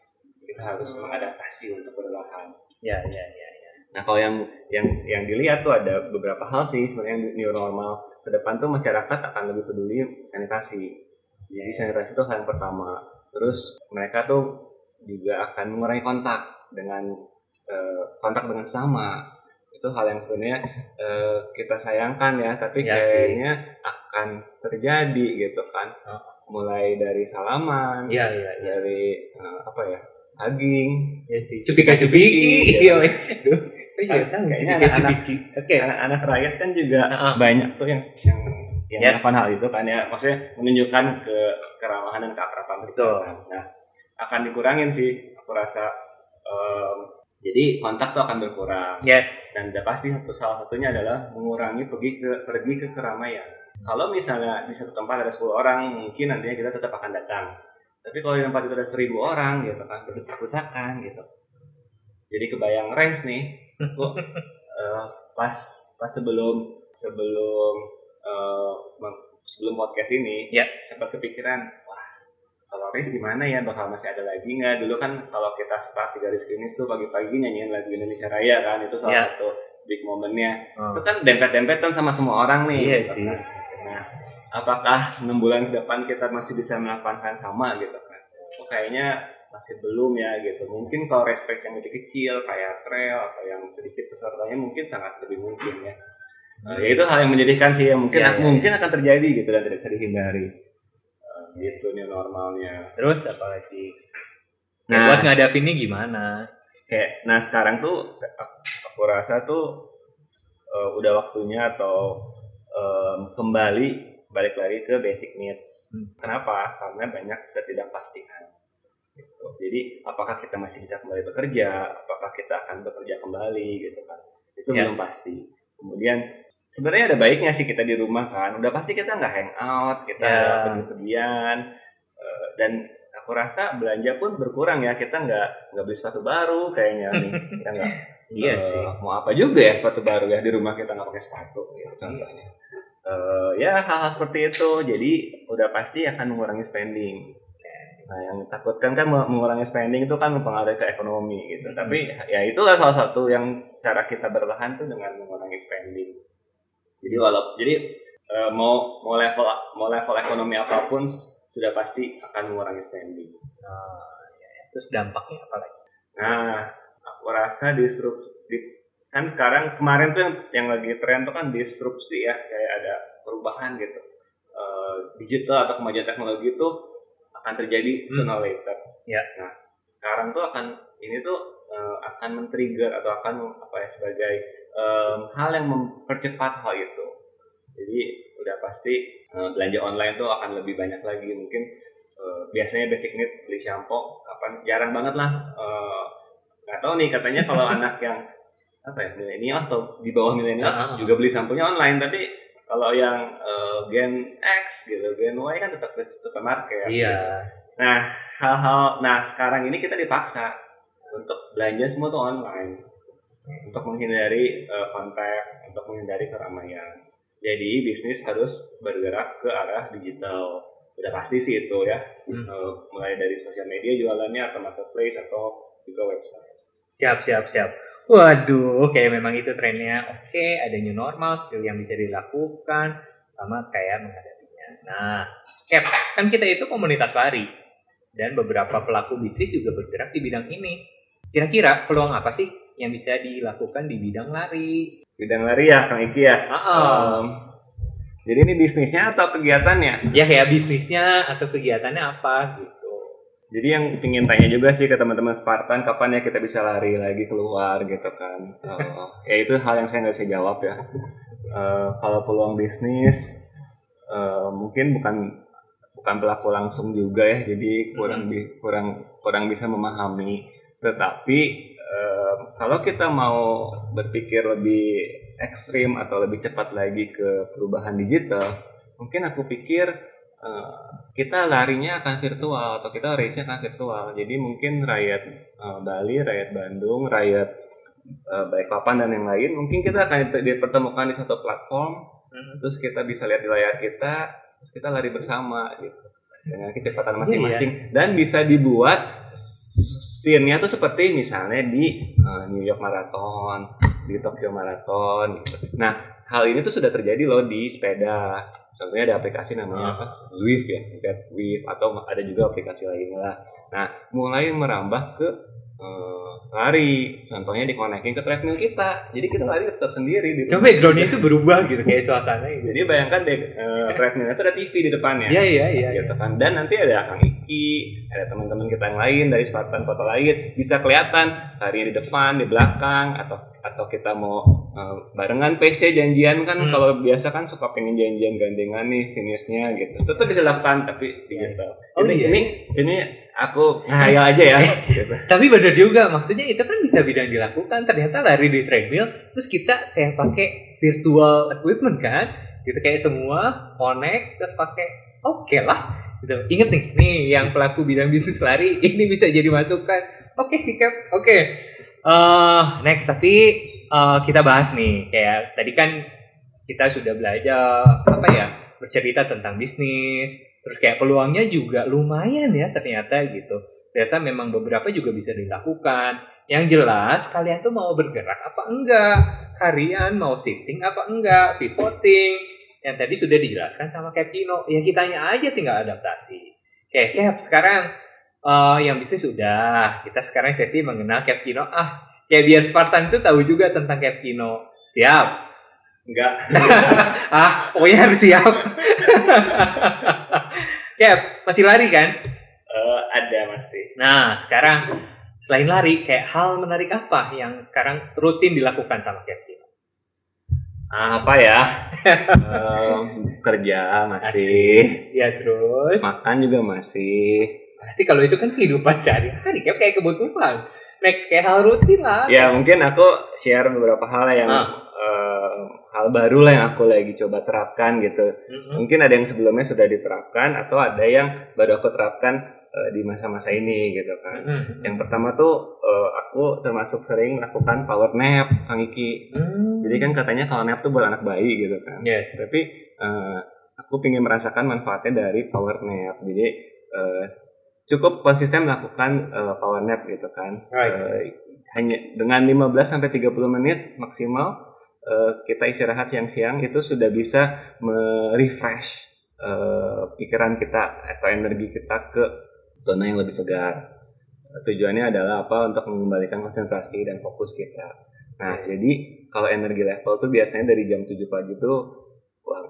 Kita harus mengadaptasi untuk bertahan. Ya, ya, ya, ya. Nah, kalau yang yang yang dilihat tuh ada beberapa hal sih sebenarnya yang new normal. Ke depan tuh masyarakat akan lebih peduli sanitasi. Jadi sanitasi itu hal yang pertama. Terus mereka tuh juga akan mengurangi kontak dengan eh, kontak dengan sama. Itu hal yang sebenarnya eh, kita sayangkan ya, tapi sih. kayaknya akan terjadi gitu kan. Oh. Mulai dari salaman, Ya, ya, ya. dari eh, apa ya? Hugging, Ya sih. Cupika-cupiki. Iya. Iya. Duh. Iya, tahu Kayaknya cupika-cupiki. Oke. anak-anak rakyat kan juga Heeh. banyak tuh yang yang yang Yes. melakukan hal itu kan ya maksudnya menunjukkan ke keramahan dan keakraban Betul. kan. nah akan dikurangin sih aku rasa Em, jadi kontak tuh akan berkurang Yes. dan udah pasti satu salah satunya adalah mengurangi pergi ke pergi ke keramaian kalau misalnya di satu tempat ada 10 orang mungkin nantinya kita tetap akan datang tapi kalau di tempat itu ada 1000 orang gitu kan berdesak-desakan gitu jadi kebayang race nih kok eh, pas pas sebelum sebelum mem- sebelum podcast ini Ya. sempat kepikiran race gimana ya? Bakal masih ada lagi nggak? Dulu kan kalau kita start di garis finish tuh pagi-pagi nyanyiin lagu Indonesia Raya kan itu salah Ya. satu big momennya Oh. itu kan dempet-dempetan sama semua orang nih. Iya gitu kan. nah apakah enam bulan ke depan kita masih bisa melakukan hal sama gitu kan? Oh, kayaknya masih belum ya gitu. Mungkin kalau race race yang lebih kecil kayak trail atau yang sedikit pesertanya mungkin sangat lebih mungkin ya. Nah, ya itu hal yang menjadikan sih yang mungkin Iya, iya, mungkin akan terjadi gitu dan tidak bisa dihindari gitu nih normalnya Terus apa lagi? Nah, buat ngadapinnya gimana? kayak nah sekarang tuh aku rasa tuh eh, udah waktunya atau em, kembali balik lagi ke basic needs. Hmm. Kenapa? Karena banyak ketidakpastian. Gitu. Jadi apakah kita masih bisa kembali bekerja? Apakah kita akan bekerja kembali gitu kan? Itu Ya. belum pasti. Kemudian sebenarnya ada baiknya sih kita di rumah kan. Udah pasti kita nggak hangout, kita Ya. nggak pergi-pergian eh, dan aku rasa belanja pun berkurang ya. Kita nggak nggak beli sepatu baru kayaknya nih. Kita nggak Iya Eh, sih. mau apa juga ya sepatu baru ya di rumah kita nggak pakai sepatu gitu contohnya Eh, ya hal-hal seperti itu jadi udah pasti akan mengurangi spending nah yang takutkan kan me- mengurangi spending itu kan mempengaruhi ke ekonomi gitu Hmm. tapi ya itulah salah satu yang cara kita bertahan tuh dengan mengurangi spending jadi walau jadi eh, mau mau level mau level ekonomi apa pun sudah pasti akan mengurangi spending Nah, ya, ya. Terus dampaknya apa lagi? Nah, aku rasa disrupsi kan sekarang kemarin tuh yang, yang lagi tren tuh kan disrupsi ya, kayak ada perubahan gitu. Eh, digital atau kemajuan teknologi itu akan terjadi Hmm. sooner later. Ya. Nah, sekarang tuh akan ini tuh eh, akan men-trigger atau akan apa ya sebagai em, hal yang mempercepat hal itu. Jadi udah pasti eh, belanja online tuh akan lebih banyak lagi mungkin eh, biasanya basic need beli shampoo kapan jarang banget lah eh, nggak tahu nih katanya kalau anak yang apa ya milenial atau di bawah milenial Ah, ah, ah. juga beli samponya online tapi kalau yang eh, gen X gitu gen Y kan tetap ke supermarket Iya. nah hal-hal nah sekarang ini kita dipaksa untuk belanja semua tuh online untuk menghindari eh, kontak untuk menghindari keramaian jadi bisnis harus bergerak ke arah digital udah pasti sih itu ya Hmm. Eh, mulai dari sosial media jualannya atau marketplace atau juga website Siap, siap, siap. Waduh, kayak memang itu trennya. Oke, ada new normal, skill yang bisa dilakukan, sama kayak menghadapinya. Nah, Cap, kan kita itu komunitas lari. dan beberapa pelaku bisnis juga bergerak di bidang ini. Kira-kira peluang apa sih yang bisa dilakukan di bidang lari? Bidang lari ya, Kang Iki ya. Ah, Um, jadi ini bisnisnya atau kegiatannya? ya kayak bisnisnya atau kegiatannya apa gitu. Jadi yang ingin tanya juga sih ke teman-teman Spartan, kapan ya kita bisa lari lagi keluar gitu kan? Uh, ya itu hal yang saya nggak bisa jawab ya. Uh, kalau peluang bisnis, uh, mungkin bukan bukan pelaku langsung juga ya, jadi kurang bi- kurang kurang bisa memahami. Tetapi uh, kalau kita mau berpikir lebih ekstrim atau lebih cepat lagi ke perubahan digital, mungkin aku pikir uh, kita larinya akan virtual atau kita race-nya akan virtual. Jadi mungkin rakyat uh, Bali, rakyat Bandung, rakyat uh, Balikpapan dan yang lain, mungkin kita akan dipertemukan di satu platform, Hmm. terus kita bisa lihat di layar kita, terus kita lari bersama gitu dengan kecepatan masing-masing dan bisa dibuat scene-nya tuh seperti misalnya di uh, New York Marathon, di Tokyo Marathon gitu. Nah, hal ini tuh sudah terjadi loh di sepeda. Contohnya ada aplikasi namanya apa? Zwift ya, Zwift atau ada juga aplikasi lainnya lah. Nah, mulai merambah ke eh, lari. Contohnya dikonekin ke treadmill kita. Jadi kita lari tetap sendiri di Coba backgroundnya itu berubah gitu kayak suasana gitu. Jadi bayangkan deh, eh, treadmillnya itu ada TV di depannya. Iya iya iya. Gitu kan. Dan nanti ada Kang Iki, ada teman-teman kita yang lain dari Spartan Kota lain bisa kelihatan larinya di depan, di belakang atau atau kita mau eh, barengan PC janjian kan Hmm. kalau biasa kan suka pengen janjian gandengan nih finishnya gitu. Tetap bisa dilakukan tapi digital. Oh, ini, iya. ini ini aku ngayal aja ya. gitu. Tapi bener juga, maksudnya itu kan bisa bidang dilakukan. Ternyata lari di treadmill, terus kita kayak pakai virtual equipment kan, gitu kayak semua connect terus pakai, oke lah. Gitu. Ingat nih, nih yang pelaku bidang bisnis lari ini bisa jadi masukan. Oke sikap, oke. Eh, next tapi eh, kita bahas nih, kayak tadi kan kita sudah belajar apa ya bercerita tentang bisnis, terus kayak peluangnya juga lumayan ya ternyata gitu ternyata memang beberapa juga bisa dilakukan. Yang jelas kalian tuh mau bergerak apa enggak? Harian mau sitting apa enggak? Pivoting. Yang tadi sudah dijelaskan sama Capino. Ya kitanya aja tinggal adaptasi. Oke, Cap, sekarang eh, yang bisnis sudah. Kita sekarang sesi mengenal Capino. Ah, kayak biar Spartan itu tahu juga tentang Capino. Siap. Enggak. Ah, pokoknya harus siap. Cap, masih lari kan? Eh, ada masih. Nah, sekarang selain lari, kayak hal menarik apa yang sekarang rutin dilakukan sama Kevin? Apa ya? Em, kerja masih, Ya terus, makan juga masih. pasti kalau itu kan kehidupan sehari-hari, kayak kayak kebutuhan. Next, kayak hal rutin lah. Ya mungkin aku share beberapa hal yang Ah. em, hal baru lah yang aku lagi coba terapkan gitu. Mm-mm. Mungkin ada yang sebelumnya sudah diterapkan atau ada yang baru aku terapkan eh, di masa-masa ini gitu kan. Mm-mm. Yang pertama tuh eh, aku termasuk sering melakukan power nap, Kang Iki. Hmm. Jadi kan katanya kalau nap tuh buat anak bayi gitu kan. yes. Tapi eh, aku ingin merasakan manfaatnya dari power nap. Jadi eh, cukup konsisten melakukan eh, power nap gitu kan. Right. Eh, hanya dengan 15 sampai 30 menit maksimal eh, kita istirahat siang-siang itu sudah bisa merefresh eh, pikiran kita atau energi kita ke zona yang lebih segar. Eh, Tujuannya adalah apa? Untuk mengembalikan konsentrasi dan fokus kita. Nah, jadi kalau energi level tuh biasanya dari jam 7 pagi tuh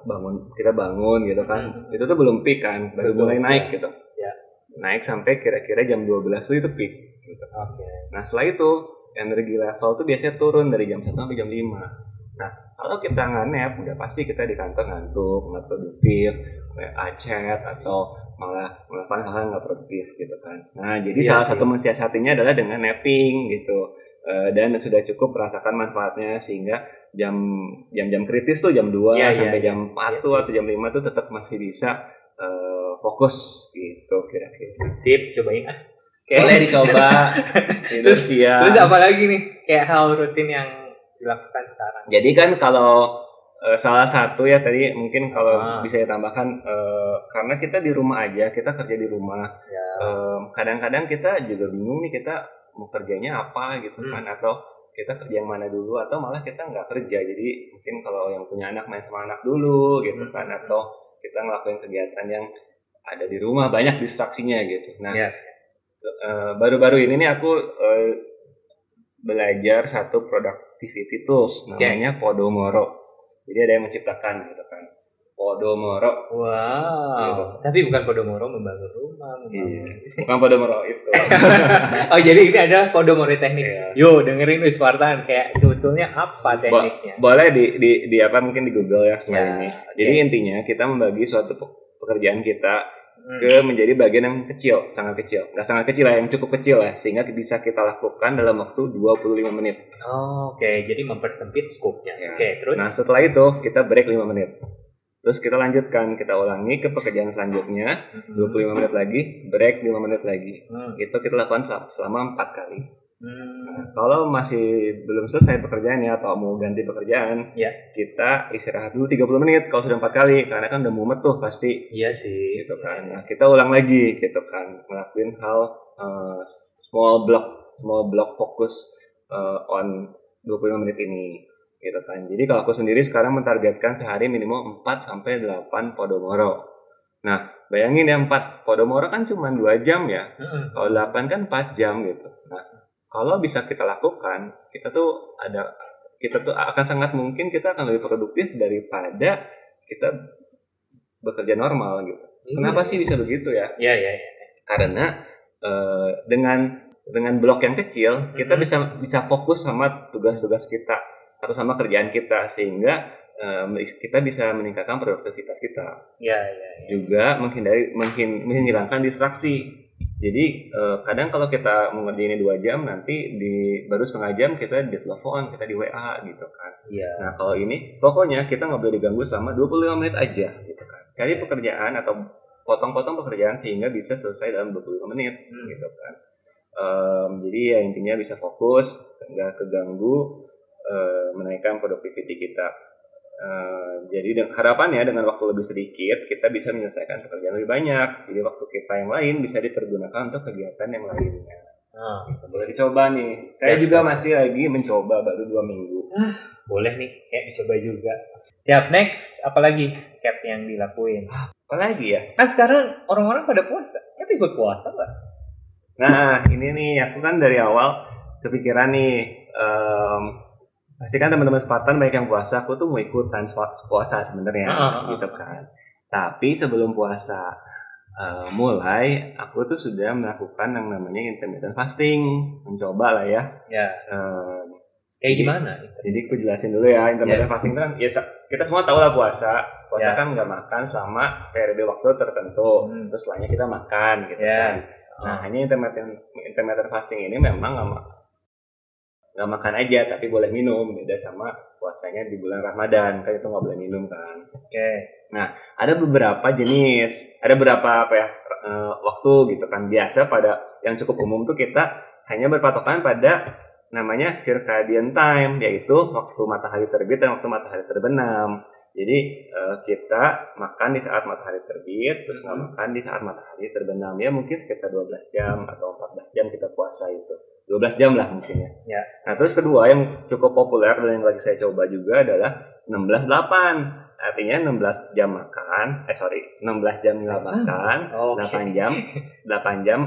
bangun kita bangun gitu kan. Itu tuh belum peak kan, baru Betul, mulai naik ya. gitu. Ya. Naik sampai kira-kira jam 12 tuh itu peak gitu. Oke. Nah setelah itu energi level tuh biasanya turun dari jam 1 sampai jam 5. Nah kalau kita nggak nap, udah pasti kita di kantor ngantuk, nggak produktif, WA chat atau malah melakukan hal-hal nggak produktif gitu kan. Nah jadi Iya salah sih. satu mensiasatinya adalah dengan napping gitu. Eh, dan sudah cukup merasakan manfaatnya sehingga jam jam-jam kritis tuh jam 2 Iya, sampai iya, jam 4 tuh atau jam 5 tuh tetap masih bisa eh, fokus gitu kira-kira. Sip, cobain ah. Oke. Boleh dicoba. Terus-. Terus apa lagi nih? Kayak hal rutin yang dilakukan sekarang. Jadi kan kalau eh, salah satu ya tadi mungkin kalau Ah. bisa ditambahkan eh, karena kita di rumah aja, kita kerja di rumah. Ya. Em, kadang-kadang kita juga bingung nih kita mau kerjanya apa gitu Hmm. kan atau kita kerja yang mana dulu atau malah kita nggak kerja. Jadi mungkin kalau yang punya anak main sama anak dulu gitu Hmm. kan atau kita ngelakuin kegiatan yang ada di rumah banyak distraksinya gitu. Nah, Ya. baru-baru ini nih aku eh, belajar satu productivity tools namanya Podomoro. Jadi ada yang menciptakan gitu kan. Podomoro. Wow. Tapi bukan Podomoro membangun rumah. membangun- Iya. Bukan Podomoro itu. oh jadi ini ada Podomoro teknik. Iya. Yo dengerin wis Spartan kayak sebetulnya apa tekniknya? Boleh di, di, di apa mungkin di Google ya setelah Ya, ini. oke. Jadi intinya kita membagi suatu pe- pekerjaan kita Hmm. ke menjadi bagian yang kecil, sangat kecil. Nggak sangat kecil lah, yang cukup kecil ya, sehingga bisa kita lakukan dalam waktu 25 menit. Oh, Oke, jadi mempersempit skopnya. Ya. Oke, terus? Nah setelah itu kita break 5 menit. Terus kita lanjutkan, kita ulangi ke pekerjaan selanjutnya, Mhm. 25 menit lagi, break 5 menit lagi. Hmm. Itu kita lakukan sel- selama 4 kali. Hmm. Kalau masih belum selesai pekerjaannya atau mau ganti pekerjaan, Ya. kita istirahat dulu 30 menit kalau sudah 4 kali, karena kan udah mumet tuh pasti Iya sih. gitu kan. Nah, kita ulang lagi gitu kan, ngelakuin hal uh, small block, small block fokus uh, on 25 menit ini gitu kan. Jadi kalau aku sendiri sekarang mentargetkan sehari minimum 4 sampai 8 podomoro. Nah, bayangin ya 4 podomoro kan cuma 2 jam ya. Mm-mm. Kalau 8 kan 4 jam gitu. Kalau bisa kita lakukan, kita tuh ada kita tuh akan sangat mungkin kita akan lebih produktif daripada kita bekerja normal gitu. Kenapa sih bisa begitu ya? Iya, iya, iya. Karena eh, dengan dengan blok yang kecil kita Mhm. bisa bisa fokus sama tugas-tugas kita atau sama kerjaan kita sehingga eh, kita bisa meningkatkan produktivitas kita Iya, iya, iya. juga menghindari menghin- menghilangkan distraksi. Jadi eh, kadang kalau kita mengerjain ini dua jam nanti di baru setengah jam kita di telepon kita di WA gitu kan. Iya. Nah kalau ini pokoknya kita nggak boleh diganggu selama 25 menit aja gitu kan. Cari pekerjaan atau potong-potong pekerjaan sehingga bisa selesai dalam 25 menit Hmm. gitu kan. Em, jadi ya intinya bisa fokus, nggak keganggu, eh, menaikkan productivity kita. Eh, jadi de- harapannya dengan waktu lebih sedikit kita bisa menyelesaikan pekerjaan lebih banyak. Jadi waktu kita yang lain bisa dipergunakan untuk kegiatan yang lainnya. Ah, Boleh dicoba nih. Saya Siap. juga masih lagi mencoba baru dua minggu. boleh nih, kayak dicoba juga. Siap, next. Apalagi cap yang dilakuin? Apalagi ya? Kan sekarang orang-orang pada puasa. Tapi ikut puasa nggak? Nah, ini nih aku kan dari awal kepikiran nih em, pasti kan teman-teman Spartan banyak yang puasa, aku tuh mau ikutan puasa sebenarnya ah. gitu kan. Tapi sebelum puasa eh, mulai, aku tuh sudah melakukan yang namanya intermittent fasting, mencoba lah ya. Ya. Em, Kayak Jadi- gimana? jadi aku jelasin dulu ya, intermittent Yes. fasting kan ya kita semua tahu lah puasa. Puasa Ya. kan nggak makan selama periode waktu tertentu. Hmm. Terus setelahnya kita makan gitu kan. Yes. Nah, Ah. hanya intermittent, intermittent fasting ini memang nggak nggak makan aja, tapi boleh minum. Beda sama puasanya di bulan Ramadan, kan itu nggak boleh minum kan. Oke. Ada beberapa jenis, ada beberapa apa ya eh, waktu gitu kan. Biasa pada yang cukup umum tuh kita hanya berpatokan pada namanya circadian time, yaitu waktu matahari terbit dan waktu matahari terbenam. Jadi eh, kita makan di saat matahari terbit, terus nggak Hmm. makan di saat matahari terbenam. Ya mungkin sekitar 12 jam atau 14 jam kita puasa itu. 12 jam lah mungkin ya. Ya. Nah terus kedua yang cukup populer dan yang lagi saya coba juga adalah 16-8. Artinya 16 jam makan, eh sorry, 16 jam nggak makan, Oke. 8 jam, 8 jam,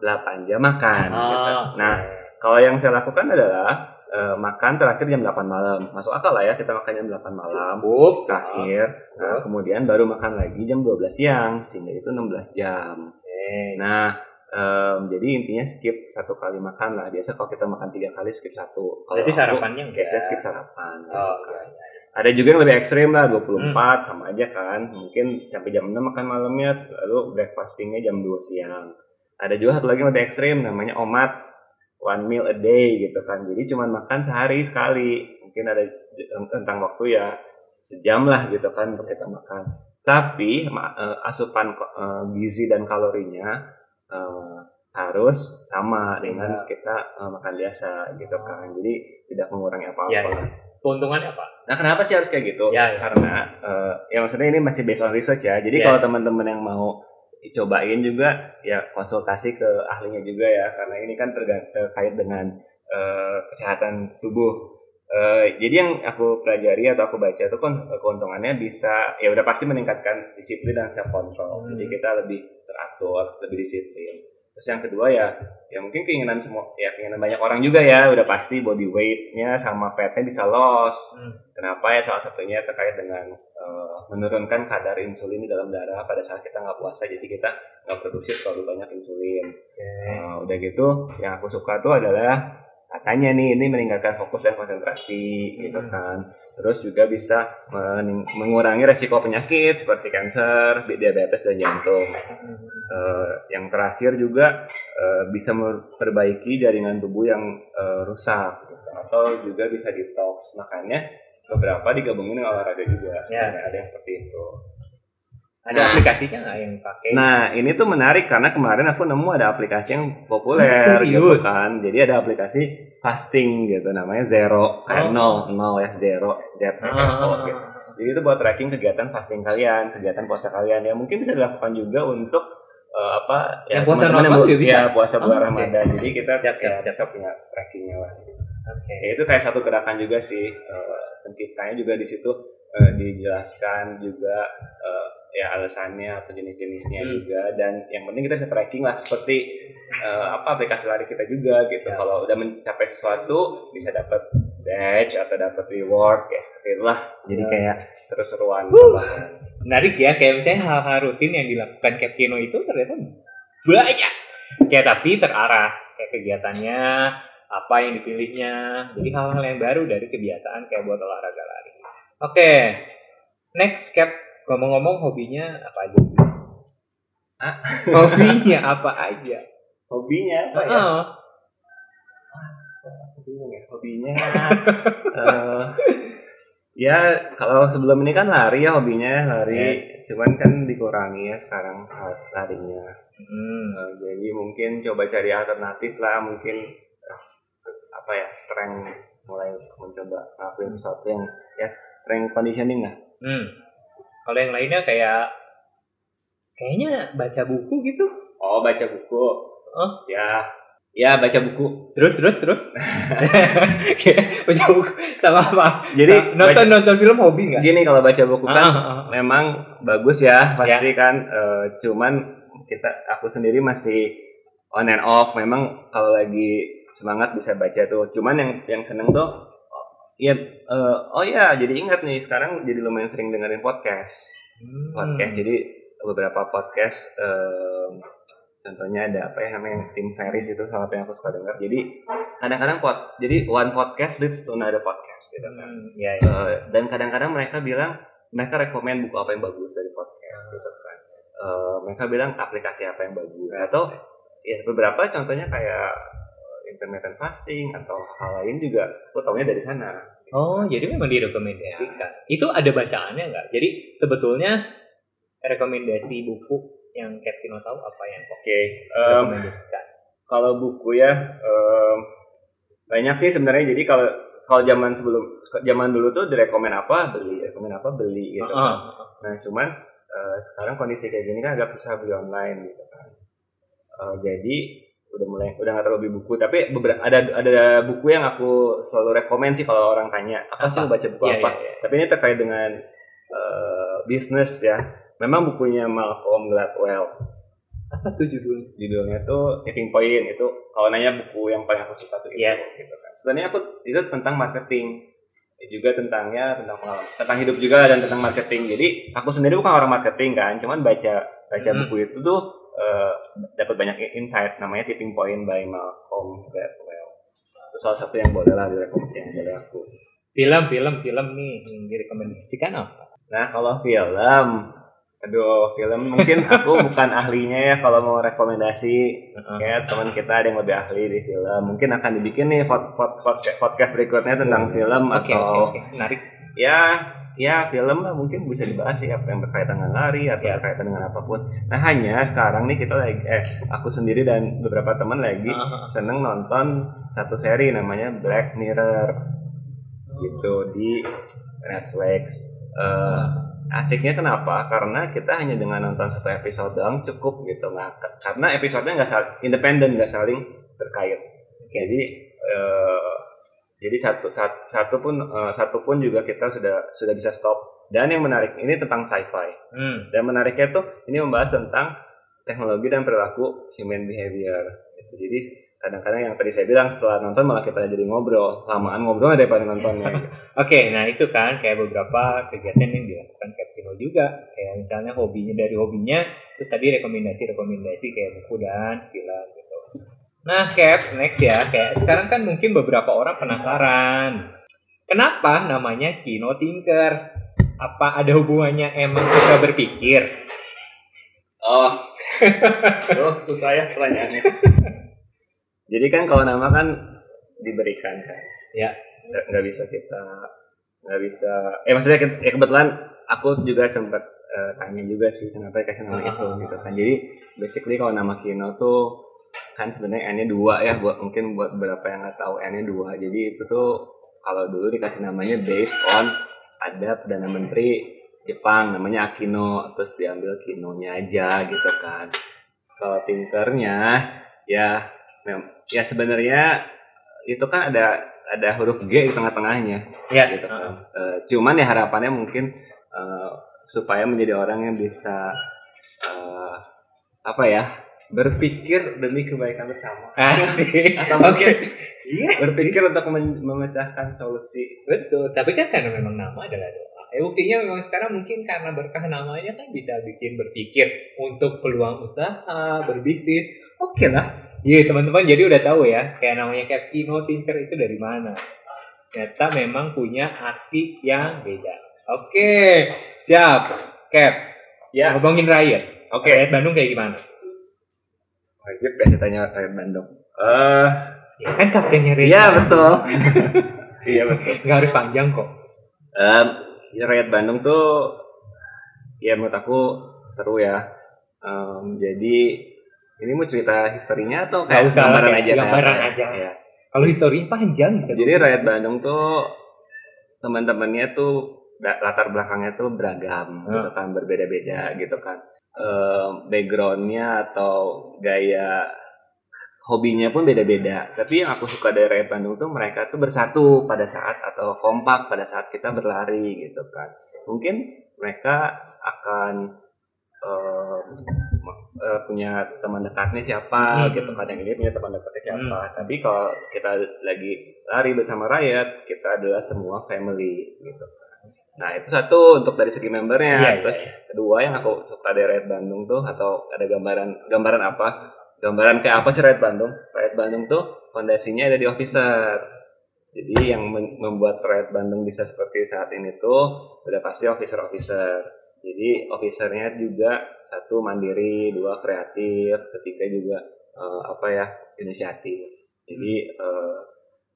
8 jam makan. gitu. Ah, Nah, kalau yang saya lakukan adalah eh, makan terakhir jam 8 malam. Masuk akal lah ya kita makan jam 8 malam Cukup. terakhir. Nah, kemudian baru makan lagi jam 12 siang sehingga itu 16 jam. Oke. Nah, em, jadi intinya skip satu kali makan lah. Biasa kalau kita makan tiga kali skip satu. Kalau aku, sarapannya enggak? biasanya skip sarapan. gitu Oh, kan. iya, iya. Ada juga yang lebih ekstrim lah 24 sama aja kan. Mungkin sampai jam 6 makan malamnya lalu breakfastingnya jam 2 siang. Ada juga satu lagi yang lebih ekstrim namanya omat one meal a day gitu kan. Jadi cuma makan sehari sekali. Mungkin ada tentang waktu ya sejam lah gitu kan untuk kita makan. Tapi eh, asupan eh, gizi dan kalorinya eh, harus sama dengan kita eh, makan biasa gitu kan. Jadi tidak mengurangi apa-apa. Ya, ya. Keuntungannya apa? Nah, kenapa sih harus kayak gitu? Ya, ya. Karena eh, ya maksudnya ini masih based on research ya. Jadi Yes. kalau teman-teman yang mau cobain juga ya konsultasi ke ahlinya juga ya karena ini kan terkait dengan eh, kesehatan tubuh. Eh, jadi yang aku pelajari atau aku baca itu kan keuntungannya bisa ya udah pasti meningkatkan disiplin dan self control. Hmm. Jadi kita lebih teratur, lebih disiplin. Terus yang kedua ya ya mungkin keinginan semua ya keinginan banyak orang juga ya udah pasti body weight-nya sama fatnya bisa loss. Hmm. Kenapa ya salah satunya terkait dengan eh, menurunkan kadar insulin di dalam darah pada saat kita nggak puasa jadi kita nggak produksi terlalu banyak insulin. Eh, udah gitu yang aku suka tuh adalah katanya nih ini meningkatkan fokus dan konsentrasi gitu Hmm. kan terus juga bisa mengurangi resiko penyakit seperti kanker diabetes dan jantung Eh, yang terakhir juga eh, bisa memperbaiki jaringan tubuh yang eh, rusak gitu. atau juga bisa detox makanya beberapa digabungin dengan olahraga juga Ya. Sebenarnya ada yang seperti itu Ada Nah. aplikasinya nggak yang pakai? Nah, ini tuh menarik karena kemarin aku nemu ada aplikasi yang populer gitu kan. Jadi ada aplikasi fasting gitu namanya Zero, kayak Oh. nol, nol ya Zero, Z Ah, gitu. Jadi itu buat tracking kegiatan fasting kalian, kegiatan puasa kalian yang mungkin bisa dilakukan juga untuk eh, apa Yang puasa teman-teman normal juga bisa? Ya, puasa bulan Oh. Ramadan. Jadi kita Siap, ya, bisa punya trackingnya lah. Oke. Ya, itu kayak satu gerakan juga sih. Eh, penciptanya juga di situ eh, dijelaskan juga eh, ya alasannya atau jenis-jenisnya Hmm. juga dan yang penting kita bisa tracking lah seperti eh, apa aplikasi lari kita juga gitu. Ya. Kalau udah mencapai sesuatu bisa dapat badge atau dapat reward kayak seperti itulah. Jadi Ya. kayak seru-seruan. Menarik ya, kayak misalnya hal-hal rutin yang dilakukan Captino itu ternyata banyak. Kayak tapi terarah, kayak kegiatannya, apa yang dipilihnya. Jadi hal-hal yang baru dari kebiasaan kayak buat olahraga lari. Oke, next Cap, ngomong-ngomong hobinya apa aja sih? Ah? Hobinya apa aja? Hobinya apa ya? Heeh. Aku bingung ya, hobinya eh, ya kalau sebelum ini kan lari ya hobinya lari cuman kan dikurangi ya sekarang larinya Hmm. Eh, jadi mungkin coba cari alternatif lah mungkin eh, apa ya strength mulai mencoba ngelakuin sesuatu yang ya strength conditioning lah Hmm. Kalau yang lainnya kayak kayaknya baca buku gitu. oh baca buku Oh. ya ya baca buku Terus terus terus. Baca buku sama apa? jadi nonton baca- nonton film hobi nggak? gini kalau baca buku kan Ah, ah, ah. memang bagus ya pasti kan eh, cuman kita aku sendiri masih on and off memang kalau lagi semangat bisa baca tuh cuman yang yang seneng tuh oh, ya eh, oh ya jadi ingat nih sekarang jadi lumayan sering dengerin podcast. Hmm. podcast jadi beberapa podcast em, contohnya ada apa ya namanya tim Ferris itu salah satu yang aku suka dengar jadi kadang-kadang pod jadi one podcast leads to another podcast gitu kan. Hmm, ya, ya. Eh, dan kadang-kadang mereka bilang mereka rekomend buku apa yang bagus dari podcast gitu kan. Eh, mereka bilang aplikasi apa yang bagus atau ya beberapa contohnya kayak intermittent fasting atau hal lain juga aku taunya dari sana Oh, jadi memang direkomendasikan. Itu ada bacaannya nggak? Jadi sebetulnya rekomendasi buku yang Captino tahu apa yang oke em, rekomendasikan? kalau buku ya em, banyak sih sebenarnya jadi kalau kalau zaman sebelum zaman dulu tuh direkomend apa beli rekomend apa beli gitu Ah, ah. Nah, cuman eh, sekarang kondisi kayak gini kan agak susah beli online gitu kan. Eh, jadi udah mulai udah nggak terlalu beli buku, tapi beberapa ada ada buku yang aku selalu rekomend sih kalau orang tanya apa, sih Apa? lu baca buku Iya, apa. iya, iya. Tapi ini terkait dengan eh, bisnis ya. Memang bukunya Malcolm Gladwell. Apa tuh judulnya? Judulnya tuh Tipping Point itu kalau nanya buku yang paling aku suka tuh itu Yes. gitu kan. Sebenarnya aku itu tentang marketing juga tentangnya tentang pengalaman tentang hidup juga dan tentang marketing jadi aku sendiri bukan orang marketing kan cuman baca baca Hmm. buku itu tuh eh, dapat banyak insight namanya tipping point by Malcolm Gladwell itu salah satu yang boleh lah direkomendasi yang boleh aku Film, film, film nih yang direkomendasikan apa? nah kalau film aduh film mungkin aku bukan ahlinya ya kalau mau rekomendasi kayak teman kita ada yang lebih ahli di film mungkin akan dibikin nih pod- pod- podcast podcast berikutnya tentang film Oke, atau oke, oke. Menarik. ya ya film lah mungkin bisa dibahas sih apa yang berkaitan dengan lari atau Ya. berkaitan dengan apa pun nah hanya sekarang nih kita lagi eh aku sendiri dan beberapa teman lagi Ah, ah. seneng nonton satu seri namanya Black Mirror gitu di Netflix Eh, asiknya kenapa karena kita hanya dengan nonton satu episode doang cukup gitu nah karena episodenya nggak sal- independen nggak saling terkait jadi eh, Jadi satu satu, satu pun eh, satu pun juga kita sudah sudah bisa stop. Dan yang menarik ini tentang sci-fi. Hmm. Dan menariknya tuh ini membahas tentang teknologi dan perilaku human behavior. Gitu. Jadi kadang-kadang yang tadi saya bilang setelah nonton malah kita jadi ngobrol, lamaan ngobrol daripada nontonnya. Oke, nah itu kan kayak beberapa kegiatan yang dilakukan Captino juga. Kayak misalnya hobinya dari hobinya, terus tadi rekomendasi-rekomendasi kayak buku dan film. Nah, Cap, next ya. Kayak sekarang kan mungkin beberapa orang penasaran. Kenapa namanya Kino Tinker? Apa ada hubungannya emang suka berpikir? Oh, tuh susah ya pertanyaannya. Jadi kan kalau nama kan diberikan kan. Ya. Nggak, nggak bisa kita nggak bisa. Eh maksudnya ya kebetulan aku juga sempat eh, tanya juga sih kenapa dikasih nama Ah, itu ah, gitu kan. Jadi basically kalau nama Kino tuh kan sebenarnya N-nya dua ya buat mungkin buat beberapa yang nggak tahu N-nya dua. Jadi itu tuh kalau dulu dikasih namanya based on ada perdana menteri Jepang namanya Akino terus diambil Kinonya aja gitu kan. Kalau tinkernya ya ya sebenarnya itu kan ada ada huruf G di tengah-tengahnya Ya, gitu kan. Eh, cuman ya harapannya mungkin eh, supaya menjadi orang yang bisa eh, apa ya berpikir demi kebaikan bersama Asik. atau Oke. mungkin berpikir untuk mem- memecahkan solusi Betul, tapi kan karena memang nama adalah doa. Ya buktinya memang sekarang mungkin karena berkah namanya kan bisa bikin berpikir untuk peluang usaha, berbisnis. Oke lah. Iya teman-teman jadi udah tahu ya kayak namanya Captino Tinker itu dari mana. Ternyata memang punya arti yang beda. Oke, siap. Cap, ya ngomongin Riot. oke Riot Bandung kayak gimana? Wajib ya ditanya Rakyat Bandung eh Ya kan kaptennya Riot. iya betul iya betul Nggak harus panjang kok. Ya, Rakyat Bandung tuh ya menurut aku seru ya. Em, jadi ini mau cerita historinya atau Nggak kayak usah gambaran kayak aja? gambaran kayak- aja. ya. Kalau historinya panjang bisa. Jadi Rakyat Bandung tuh teman-temannya tuh latar belakangnya tuh beragam, Hmm. gitu kan berbeda-beda gitu kan. Em, backgroundnya atau gaya hobinya pun beda-beda. Tapi yang aku suka dari Rakyat Bandung tuh mereka tuh bersatu pada saat atau kompak pada saat kita berlari gitu kan. Mungkin mereka akan em, eh, punya teman dekatnya siapa Hmm. gitu kan yang ini punya teman dekatnya siapa. Tapi kalau kita lagi lari bersama rakyat, kita adalah semua family gitu kan. Nah itu satu untuk dari segi membernya. Iya, iya, Terus kedua yang aku suka dari Rakyat Bandung tuh atau ada gambaran gambaran apa? Gambaran kayak apa sih Rakyat Bandung? Rakyat Bandung tuh fondasinya ada di officer. Jadi yang membuat Rakyat Bandung bisa seperti saat ini tuh udah pasti officer-officer. Jadi officernya juga satu mandiri, dua kreatif, ketiga juga eh, apa ya inisiatif. Jadi eh,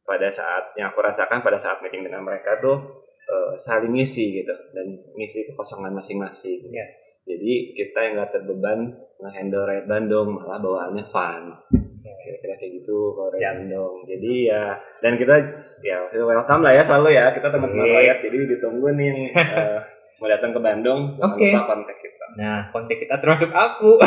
pada saat yang aku rasakan pada saat meeting dengan mereka tuh eh, saling ngisi gitu dan ngisi kekosongan masing-masing. Iya. Jadi kita yang nggak terbeban nge-handle Rakyat Bandung malah bawaannya fun. Kira-kira kayak gitu kalau Rakyat Siap. Bandung. Jadi ya dan kita ya welcome lah ya selalu ya kita teman-teman Sip. rakyat. Jadi ditunggu nih yang eh, mau datang ke Bandung. Oke. lupa kontak kita. Nah, kontak kita termasuk aku.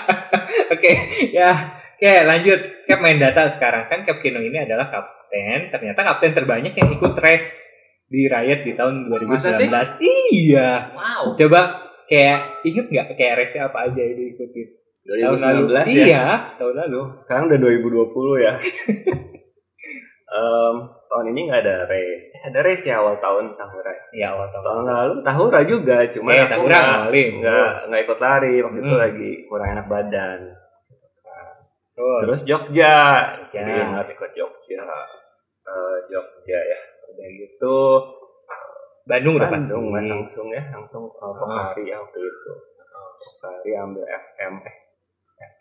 Oke, ya. Oke, lanjut. Cap main data sekarang kan Cap Kino ini adalah kapten. Ternyata kapten terbanyak yang ikut race di Riot di tahun 2019. Masa sih? Iya. Wow. Coba kayak inget nggak kayak race apa aja yang diikutin? Tahun lalu. 2019 ya. Iya, tahun lalu. Sekarang udah 2020 ya. Em, tahun ini nggak ada race. Eh, ada race ya awal tahun Tahura. Iya, awal tahun. Tahun lalu Tahura juga, cuma Eh, aku nggak nggak nggak ikut lari waktu itu Hmm. lagi kurang enak badan. Terus Jogja, Ya. jadi ingat ikut Jogja. Eh, Jogja ya. Udah gitu Bandung udah pasti. Bandung kan langsung ya, langsung uh, Ah. Pokari ya waktu itu. Pokari ambil FM eh.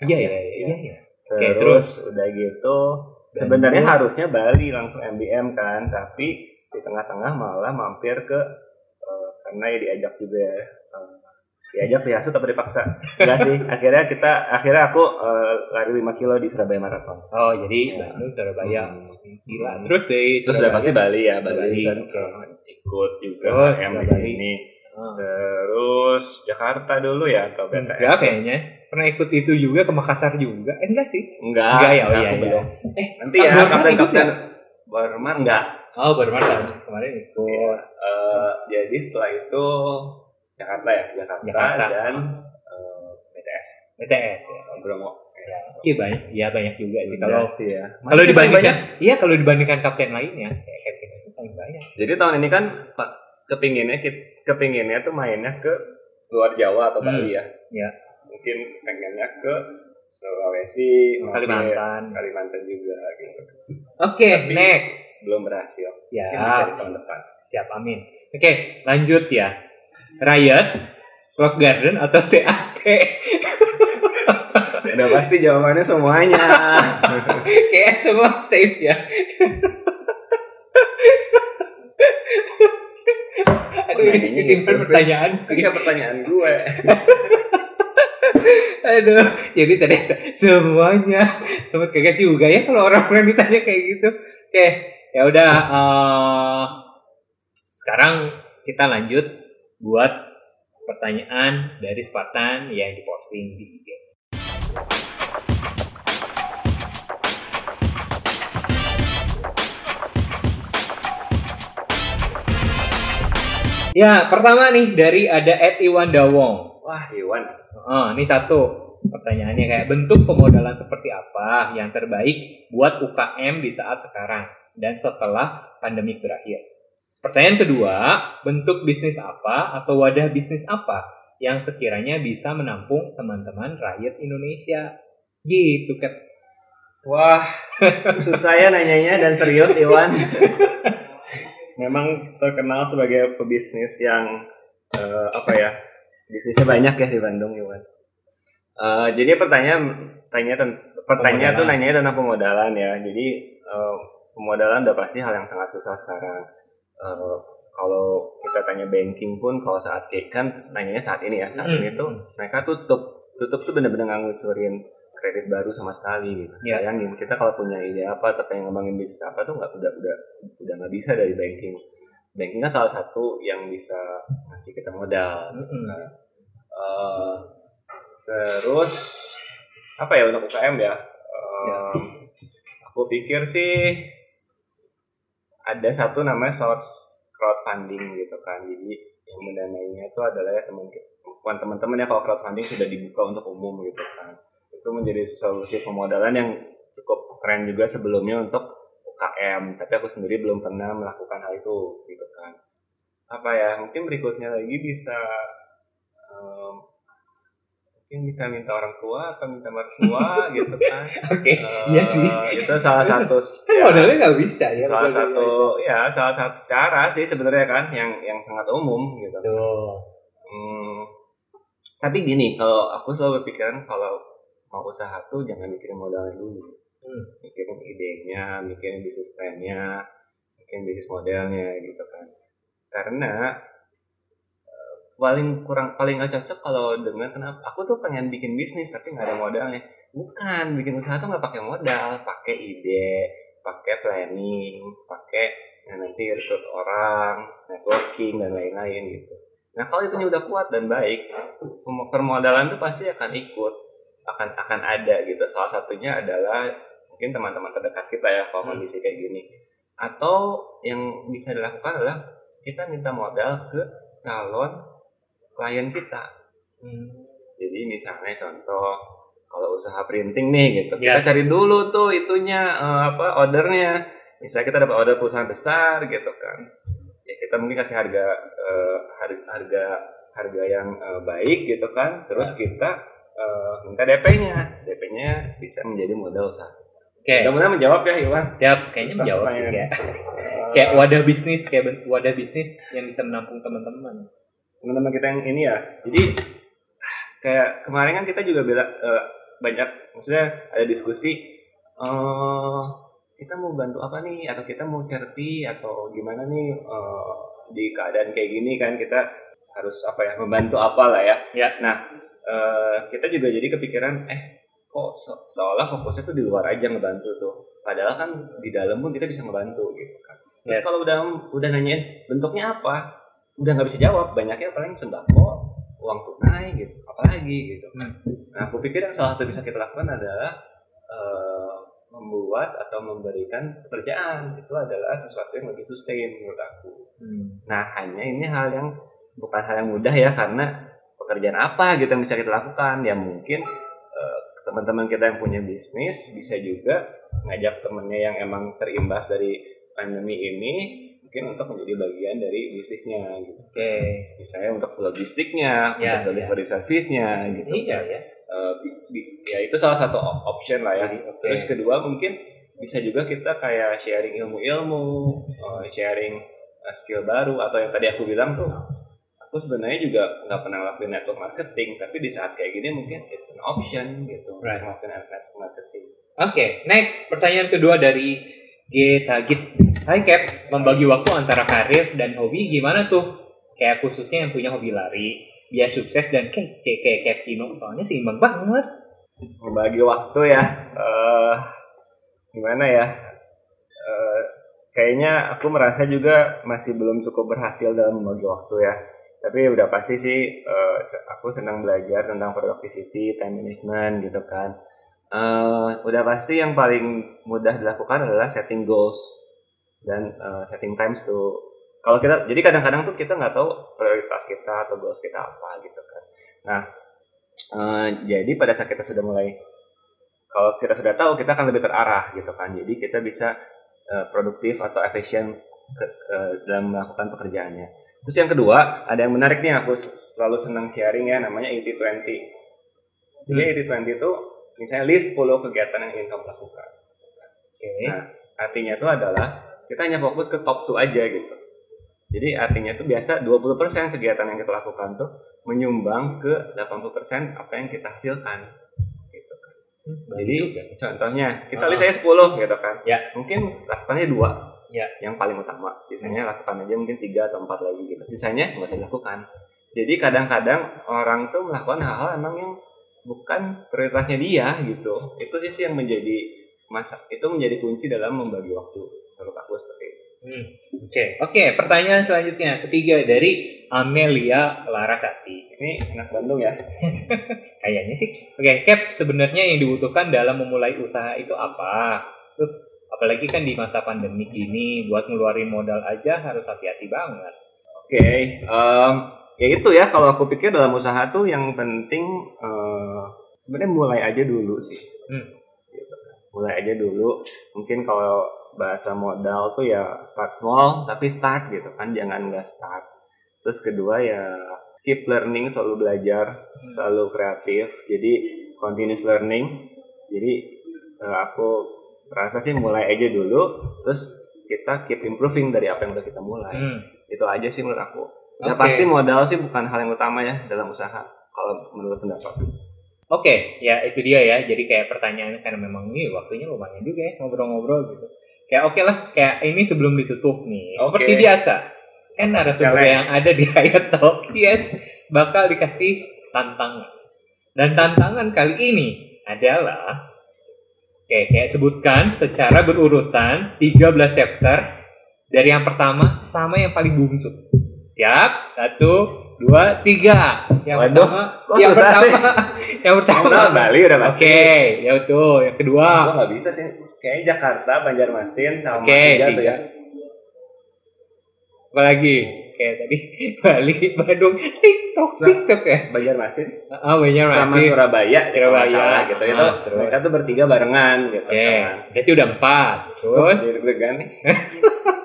Iya, iya, iya, iya. Oke, Terus, udah gitu sebenarnya harusnya Bali langsung MBM kan, tapi di tengah-tengah malah mampir ke eh, karena ya diajak juga ya. eh, diajak dihasut tapi dipaksa. Enggak sih, akhirnya kita akhirnya aku eh, lari 5 kilo di Surabaya Marathon. Oh, jadi Ya. Bandung Surabaya. Hmm. Gila. Terus dari Terus udah pasti Bali ya, Bali, Bali, kan oke. eh, ikut juga HM udah di Bali. sini. Ah. Terus Jakarta dulu ya atau BTS? Enggak kayaknya. Pernah ikut itu juga ke Makassar juga. Eh enggak sih. Enggak, Enggak ya, oh iya, iya. belum. Eh, Nanti ya kapten kapten Barmar enggak. Oh, tahun kemarin ikut. Eh, jadi setelah itu Jakarta ya, Jakarta, Jakarta. dan eh, BTS. BTS ya. Bromo. Iya banyak, iya banyak juga sih. Kalau sih ya. kalau dibandingkan, iya kalau dibandingkan kapten lainnya, ya kapten itu paling banyak. Jadi tahun ini kan Pak kepinginnya kepinginnya tuh mainnya ke luar Jawa atau Hmm. Bali ya. Iya. Mungkin pengennya ke Sulawesi, Kalimantan. Kalimantan juga gitu. Oke, Tapi- next. Belum berhasil. Ya, Mungkin bisa di tahun depan. siap amin. Oke, lanjut ya. Riot, Rock Garden atau TAT? Udah pasti jawabannya semuanya. Kayak semua safe ya. Aduh, ini ini gitu pertanyaan sih. Ini pertanyaan gue. Aduh, jadi tadi semuanya sempat kaget juga ya kalau orang-orang ditanya kayak gitu. Oke, ya udah. eh, sekarang kita lanjut buat pertanyaan dari Spartan yang diposting di IG. Ya, pertama nih dari ada Ed Iwan Dawong. Wah, Iwan. Oh, ini satu pertanyaannya kayak bentuk pemodalan seperti apa yang terbaik buat UKM di saat sekarang dan setelah pandemi berakhir. Pertanyaan kedua, bentuk bisnis apa atau wadah bisnis apa yang sekiranya bisa menampung teman-teman rakyat Indonesia? Gitu, Kat. Wah, susah ya nanyanya dan serius Iwan. Memang terkenal sebagai pebisnis yang eh, apa ya? Bisnisnya banyak ya di Bandung Iwan. Eh, jadi pertanyaan tanya pertanyaan tuh Pemodalan. nanya tentang pemodalan ya. Jadi eh, pemodalan udah pasti hal yang sangat susah sekarang. Eh, kalau kita tanya banking pun kalau saat ini kan nanyanya saat ini ya saat Hmm. ini tuh mereka tutup tutup tuh bener-bener nggak ngucurin kredit baru sama sekali gitu. Ya. Bayangin kita kalau punya ide apa atau pengen ngembangin bisnis apa tuh nggak udah udah udah nggak bisa dari banking. Banking kan salah satu yang bisa ngasih kita modal. Mm-mm. Eh, terus apa ya untuk UKM ya? Ya. Aku pikir sih ada satu namanya source crowdfunding gitu kan. Jadi yang mendanainya itu adalah ya teman bukan teman-teman ya kalau crowdfunding sudah dibuka untuk umum gitu kan. Itu menjadi solusi pemodalan yang cukup keren juga sebelumnya untuk UKM. Tapi aku sendiri belum pernah melakukan hal itu gitu kan. Apa ya? Mungkin berikutnya lagi bisa em, mungkin bisa minta orang tua atau minta mertua gitu kan. Oke, Eh, iya sih. Itu salah satu Kan modalnya nggak bisa ya. salah satu ya salah satu cara sih sebenarnya kan yang yang sangat umum gitu. Tuh. Hmm, tapi gini kalau aku selalu berpikiran kalau mau usaha tuh jangan mikirin modalnya dulu, Hmm. mikirin idenya, mikirin bisnis plannya, mikirin bisnis modelnya gitu kan. Karena paling kurang paling gak cocok kalau dengan kenapa aku tuh pengen bikin bisnis tapi nggak ada modalnya. Bukan bikin usaha tuh nggak pakai modal, pakai ide, pakai planning, pakai ya nanti rekrut orang, networking dan lain-lain gitu. Nah kalau itu udah kuat dan baik, permodalan tuh pasti akan ikut, akan akan ada gitu. Salah satunya adalah mungkin teman-teman terdekat kita ya kalau Hmm. kondisi kayak gini. Atau yang bisa dilakukan adalah kita minta modal ke calon klien kita. Hmm. Jadi misalnya contoh kalau usaha printing nih gitu, Ya. kita cari dulu tuh itunya eh, apa ordernya. Misalnya kita dapat order perusahaan besar gitu kan, ya kita mungkin kasih harga eh, harga harga yang eh, baik gitu kan, terus kita eh, minta DP-nya, DP-nya bisa menjadi modal usaha. Oke, Mudah-mudahan menjawab ya Iwan. siap. Kayaknya menjawab sih ya. Kayak wadah bisnis, kayak wadah bisnis yang bisa menampung teman-teman. Teman-teman kita yang ini ya. Jadi kayak kemarin kan kita juga bela eh, banyak maksudnya ada diskusi eh kita mau bantu apa nih atau kita mau charity atau gimana nih eh, di keadaan kayak gini kan kita harus apa ya membantu apa lah ya. Ya. Nah eh, kita juga jadi kepikiran eh kok se- seolah fokusnya tuh di luar aja ngebantu tuh. Padahal kan di dalam pun kita bisa ngebantu gitu kan. Terus Yes. kalau udah udah nanyain bentuknya apa, udah nggak bisa jawab. Banyaknya paling sembako, uang tunai gitu, apalagi gitu. Hmm. Nah, aku pikir yang salah satu bisa kita lakukan adalah eh, membuat atau memberikan pekerjaan itu adalah sesuatu yang lebih sustain menurut aku. Nah hanya ini hal yang bukan hal yang mudah ya karena pekerjaan apa gitu yang bisa kita lakukan ya mungkin eh, teman-teman kita yang punya bisnis bisa juga ngajak temennya yang emang terimbas dari pandemi ini mungkin untuk menjadi bagian dari bisnisnya gitu. Oke. Misalnya untuk logistiknya, Ya, untuk delivery service-nya gitu. Iya ya. Bi- bi- ya itu salah satu op- option lah ya. Oke. Terus kedua mungkin bisa juga kita kayak sharing ilmu-ilmu, eh, sharing eh, skill baru atau yang tadi aku bilang tuh aku sebenarnya juga nggak pernah ngelakuin network marketing tapi di saat kayak gini mungkin it's an option gitu Right. ngelakuin network marketing. Oke, next pertanyaan kedua dari G Tagit. Hai Cap, membagi waktu antara karir dan hobi gimana tuh? Kayak khususnya yang punya hobi lari, biar sukses dan kece kayak Cap Kino, soalnya seimbang banget. Membagi waktu ya, eh gimana ya? Eh, kayaknya aku merasa juga masih belum cukup berhasil dalam membagi waktu ya. Tapi udah pasti sih se- aku senang belajar tentang productivity, time management gitu kan. Eh, udah pasti yang paling mudah dilakukan adalah setting goals dan eh, setting times tuh. Kalau kita, jadi kadang-kadang tuh kita nggak tahu prioritas kita atau goals kita apa gitu kan. Nah, eh, jadi pada saat kita sudah mulai, kalau kita sudah tahu kita akan lebih terarah gitu kan. Jadi kita bisa eh, produktif atau efisien ke- ke- dalam melakukan pekerjaannya. Terus yang kedua, ada yang menarik nih aku selalu senang sharing ya, namanya 80-20. Jadi 80-20 itu misalnya list 10 kegiatan yang ingin kamu lakukan. Oke. Nah, artinya itu adalah kita hanya fokus ke top 2 aja gitu. Jadi artinya itu biasa 20% kegiatan yang kita lakukan tuh menyumbang ke 80% apa yang kita hasilkan. Gitu kan. Jadi contohnya kita list aja 10 gitu kan. Ya. Mungkin lakukannya dua Ya. yang paling utama. Sisanya lakukan aja mungkin tiga atau empat lagi gitu. Sisanya nggak usah dilakukan. Jadi kadang-kadang orang tuh melakukan hal-hal emang yang bukan prioritasnya dia gitu. Itu sih yang menjadi masa itu menjadi kunci dalam membagi waktu menurut aku seperti itu. Hmm, Oke, oke. Pertanyaan selanjutnya ketiga dari Amelia Larasati. Ini anak Bandung ya. Kayaknya sih. Oke, Cap. Sebenarnya yang dibutuhkan dalam memulai usaha itu apa? Terus apalagi kan di masa pandemi gini, buat ngeluarin modal aja harus hati-hati banget. Oke, em, ya itu ya kalau aku pikir dalam usaha tuh yang penting eh, sebenarnya mulai aja dulu sih. Hmm. Gitu. Mulai aja dulu. Mungkin kalau bahasa modal tuh ya start small tapi start gitu kan, jangan nggak start. Terus kedua ya keep learning, selalu belajar, selalu kreatif. Jadi continuous learning. Jadi eh, aku rasa sih mulai aja dulu, terus kita keep improving dari apa yang udah kita mulai Hmm. itu aja sih menurut aku. Ya Oke. pasti modal sih bukan hal yang utama ya dalam usaha kalau menurut pendapat. Oke, ya itu dia ya. Jadi kayak pertanyaannya karena memang ini waktunya lumayan juga ya ngobrol-ngobrol gitu. Kayak oke lah, kayak ini sebelum ditutup nih. Oke. Seperti biasa, kan narasumber yang ada di Hayat Talk, yes, bakal dikasih tantangan. Dan tantangan kali ini adalah Oke, kayak sebutkan secara berurutan 13 chapter dari yang pertama sama yang paling bungsu. Siap? Satu, dua, tiga. Yang Waduh, pertama, yang pertama, yang pertama. tahu Bali udah pasti. Oke, ya itu. Yang kedua, Gua nggak bisa sih. Kayaknya Jakarta, Banjarmasin sama Oke, tiga tuh ya. apa lagi? Kayak tadi Bali, Bandung, TikTok, TikTok ya. Banjarmasin Ah, banyak sama masih. Surabaya, ya, Surabaya. salah gitu. Itu Ah, terus. mereka tuh bertiga barengan gitu Oke, kan. berarti udah empat. Terus, deg-degan nih.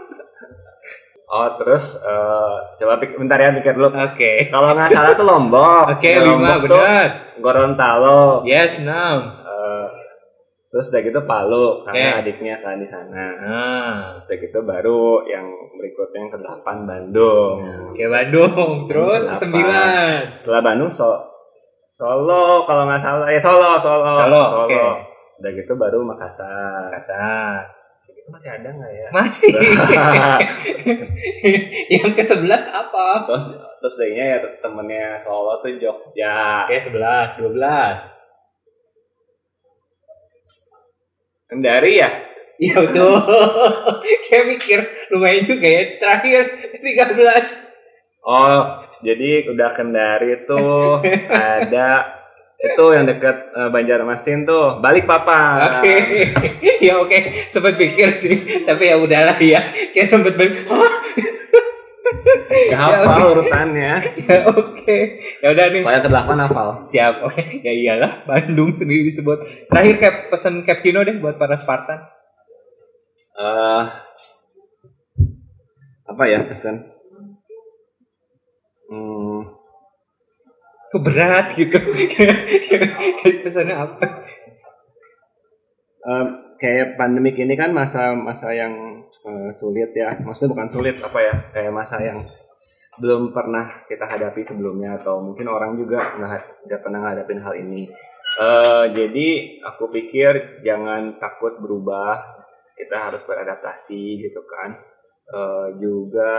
oh terus eh, coba pikir, bentar ya pikir dulu. oke. Kalau nggak salah tuh Lombok. Oke, Ya, lima benar. Gorontalo. Yes, enam. Eh, terus udah gitu Palu karena Oke. adiknya kan di sana. Nah, Terus udah gitu baru yang berikutnya yang ke-8 Bandung. oke Bandung. Terus Delapan. sembilan. Setelah Bandung so Solo kalau nggak salah ya Solo Solo Solo, oke. Udah gitu baru Makassar. Makassar. Masih ada nggak ya? Masih. yang ke sebelas apa? terus terus dehnya ya temennya Solo tuh Jogja. Oke, sebelas, dua belas. Kendari ya? Iya betul. Kayak mikir lumayan juga ya. Terakhir 13. Oh, jadi udah Kendari tuh ada Itu yang dekat eh, Banjarmasin tuh. Balik papa. Oke, ya oke, sempet pikir sih, tapi ya udahlah ya, kayak sempet balik. Gak hafal Ya, oke. urutannya. ya oke, ya udah nih. Yang ke-8 hafal. Siap, oke, ya iyalah, Bandung sendiri disebut. Terakhir Cap, pesan Captino deh buat para Spartan. eh apa ya pesan? Hmm, Kok berat gitu. Pesannya apa? em, kayak pandemik ini kan masa-masa yang eh, sulit ya. Maksudnya bukan sulit apa ya? Kayak masa yang belum pernah kita hadapi sebelumnya atau mungkin orang juga nggak pernah ngadapin hal ini. Eh, jadi aku pikir jangan takut berubah. Kita harus beradaptasi gitu kan. Eh, juga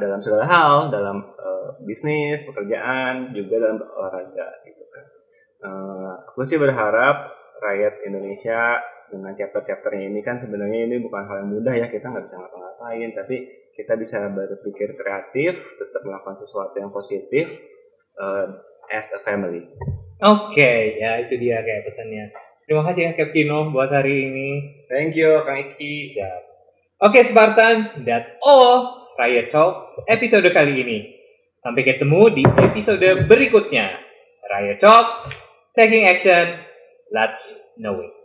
dalam segala hal, dalam eh, bisnis, pekerjaan, juga dalam olahraga gitu kan. Eh, aku sih berharap rakyat Indonesia dengan chapter-chapternya ini kan sebenarnya ini bukan hal yang mudah ya kita nggak bisa ngapa-ngapain tapi kita bisa berpikir kreatif tetap melakukan sesuatu yang positif eh, as a family. Oke, ya itu dia kayak pesannya. Terima kasih ya Captino buat hari ini. Thank you Kang Iki. Siap. Oke Spartan, that's all Riot Talks episode kali ini. Sampai ketemu di episode berikutnya. Riot Talk, taking action, let's know it.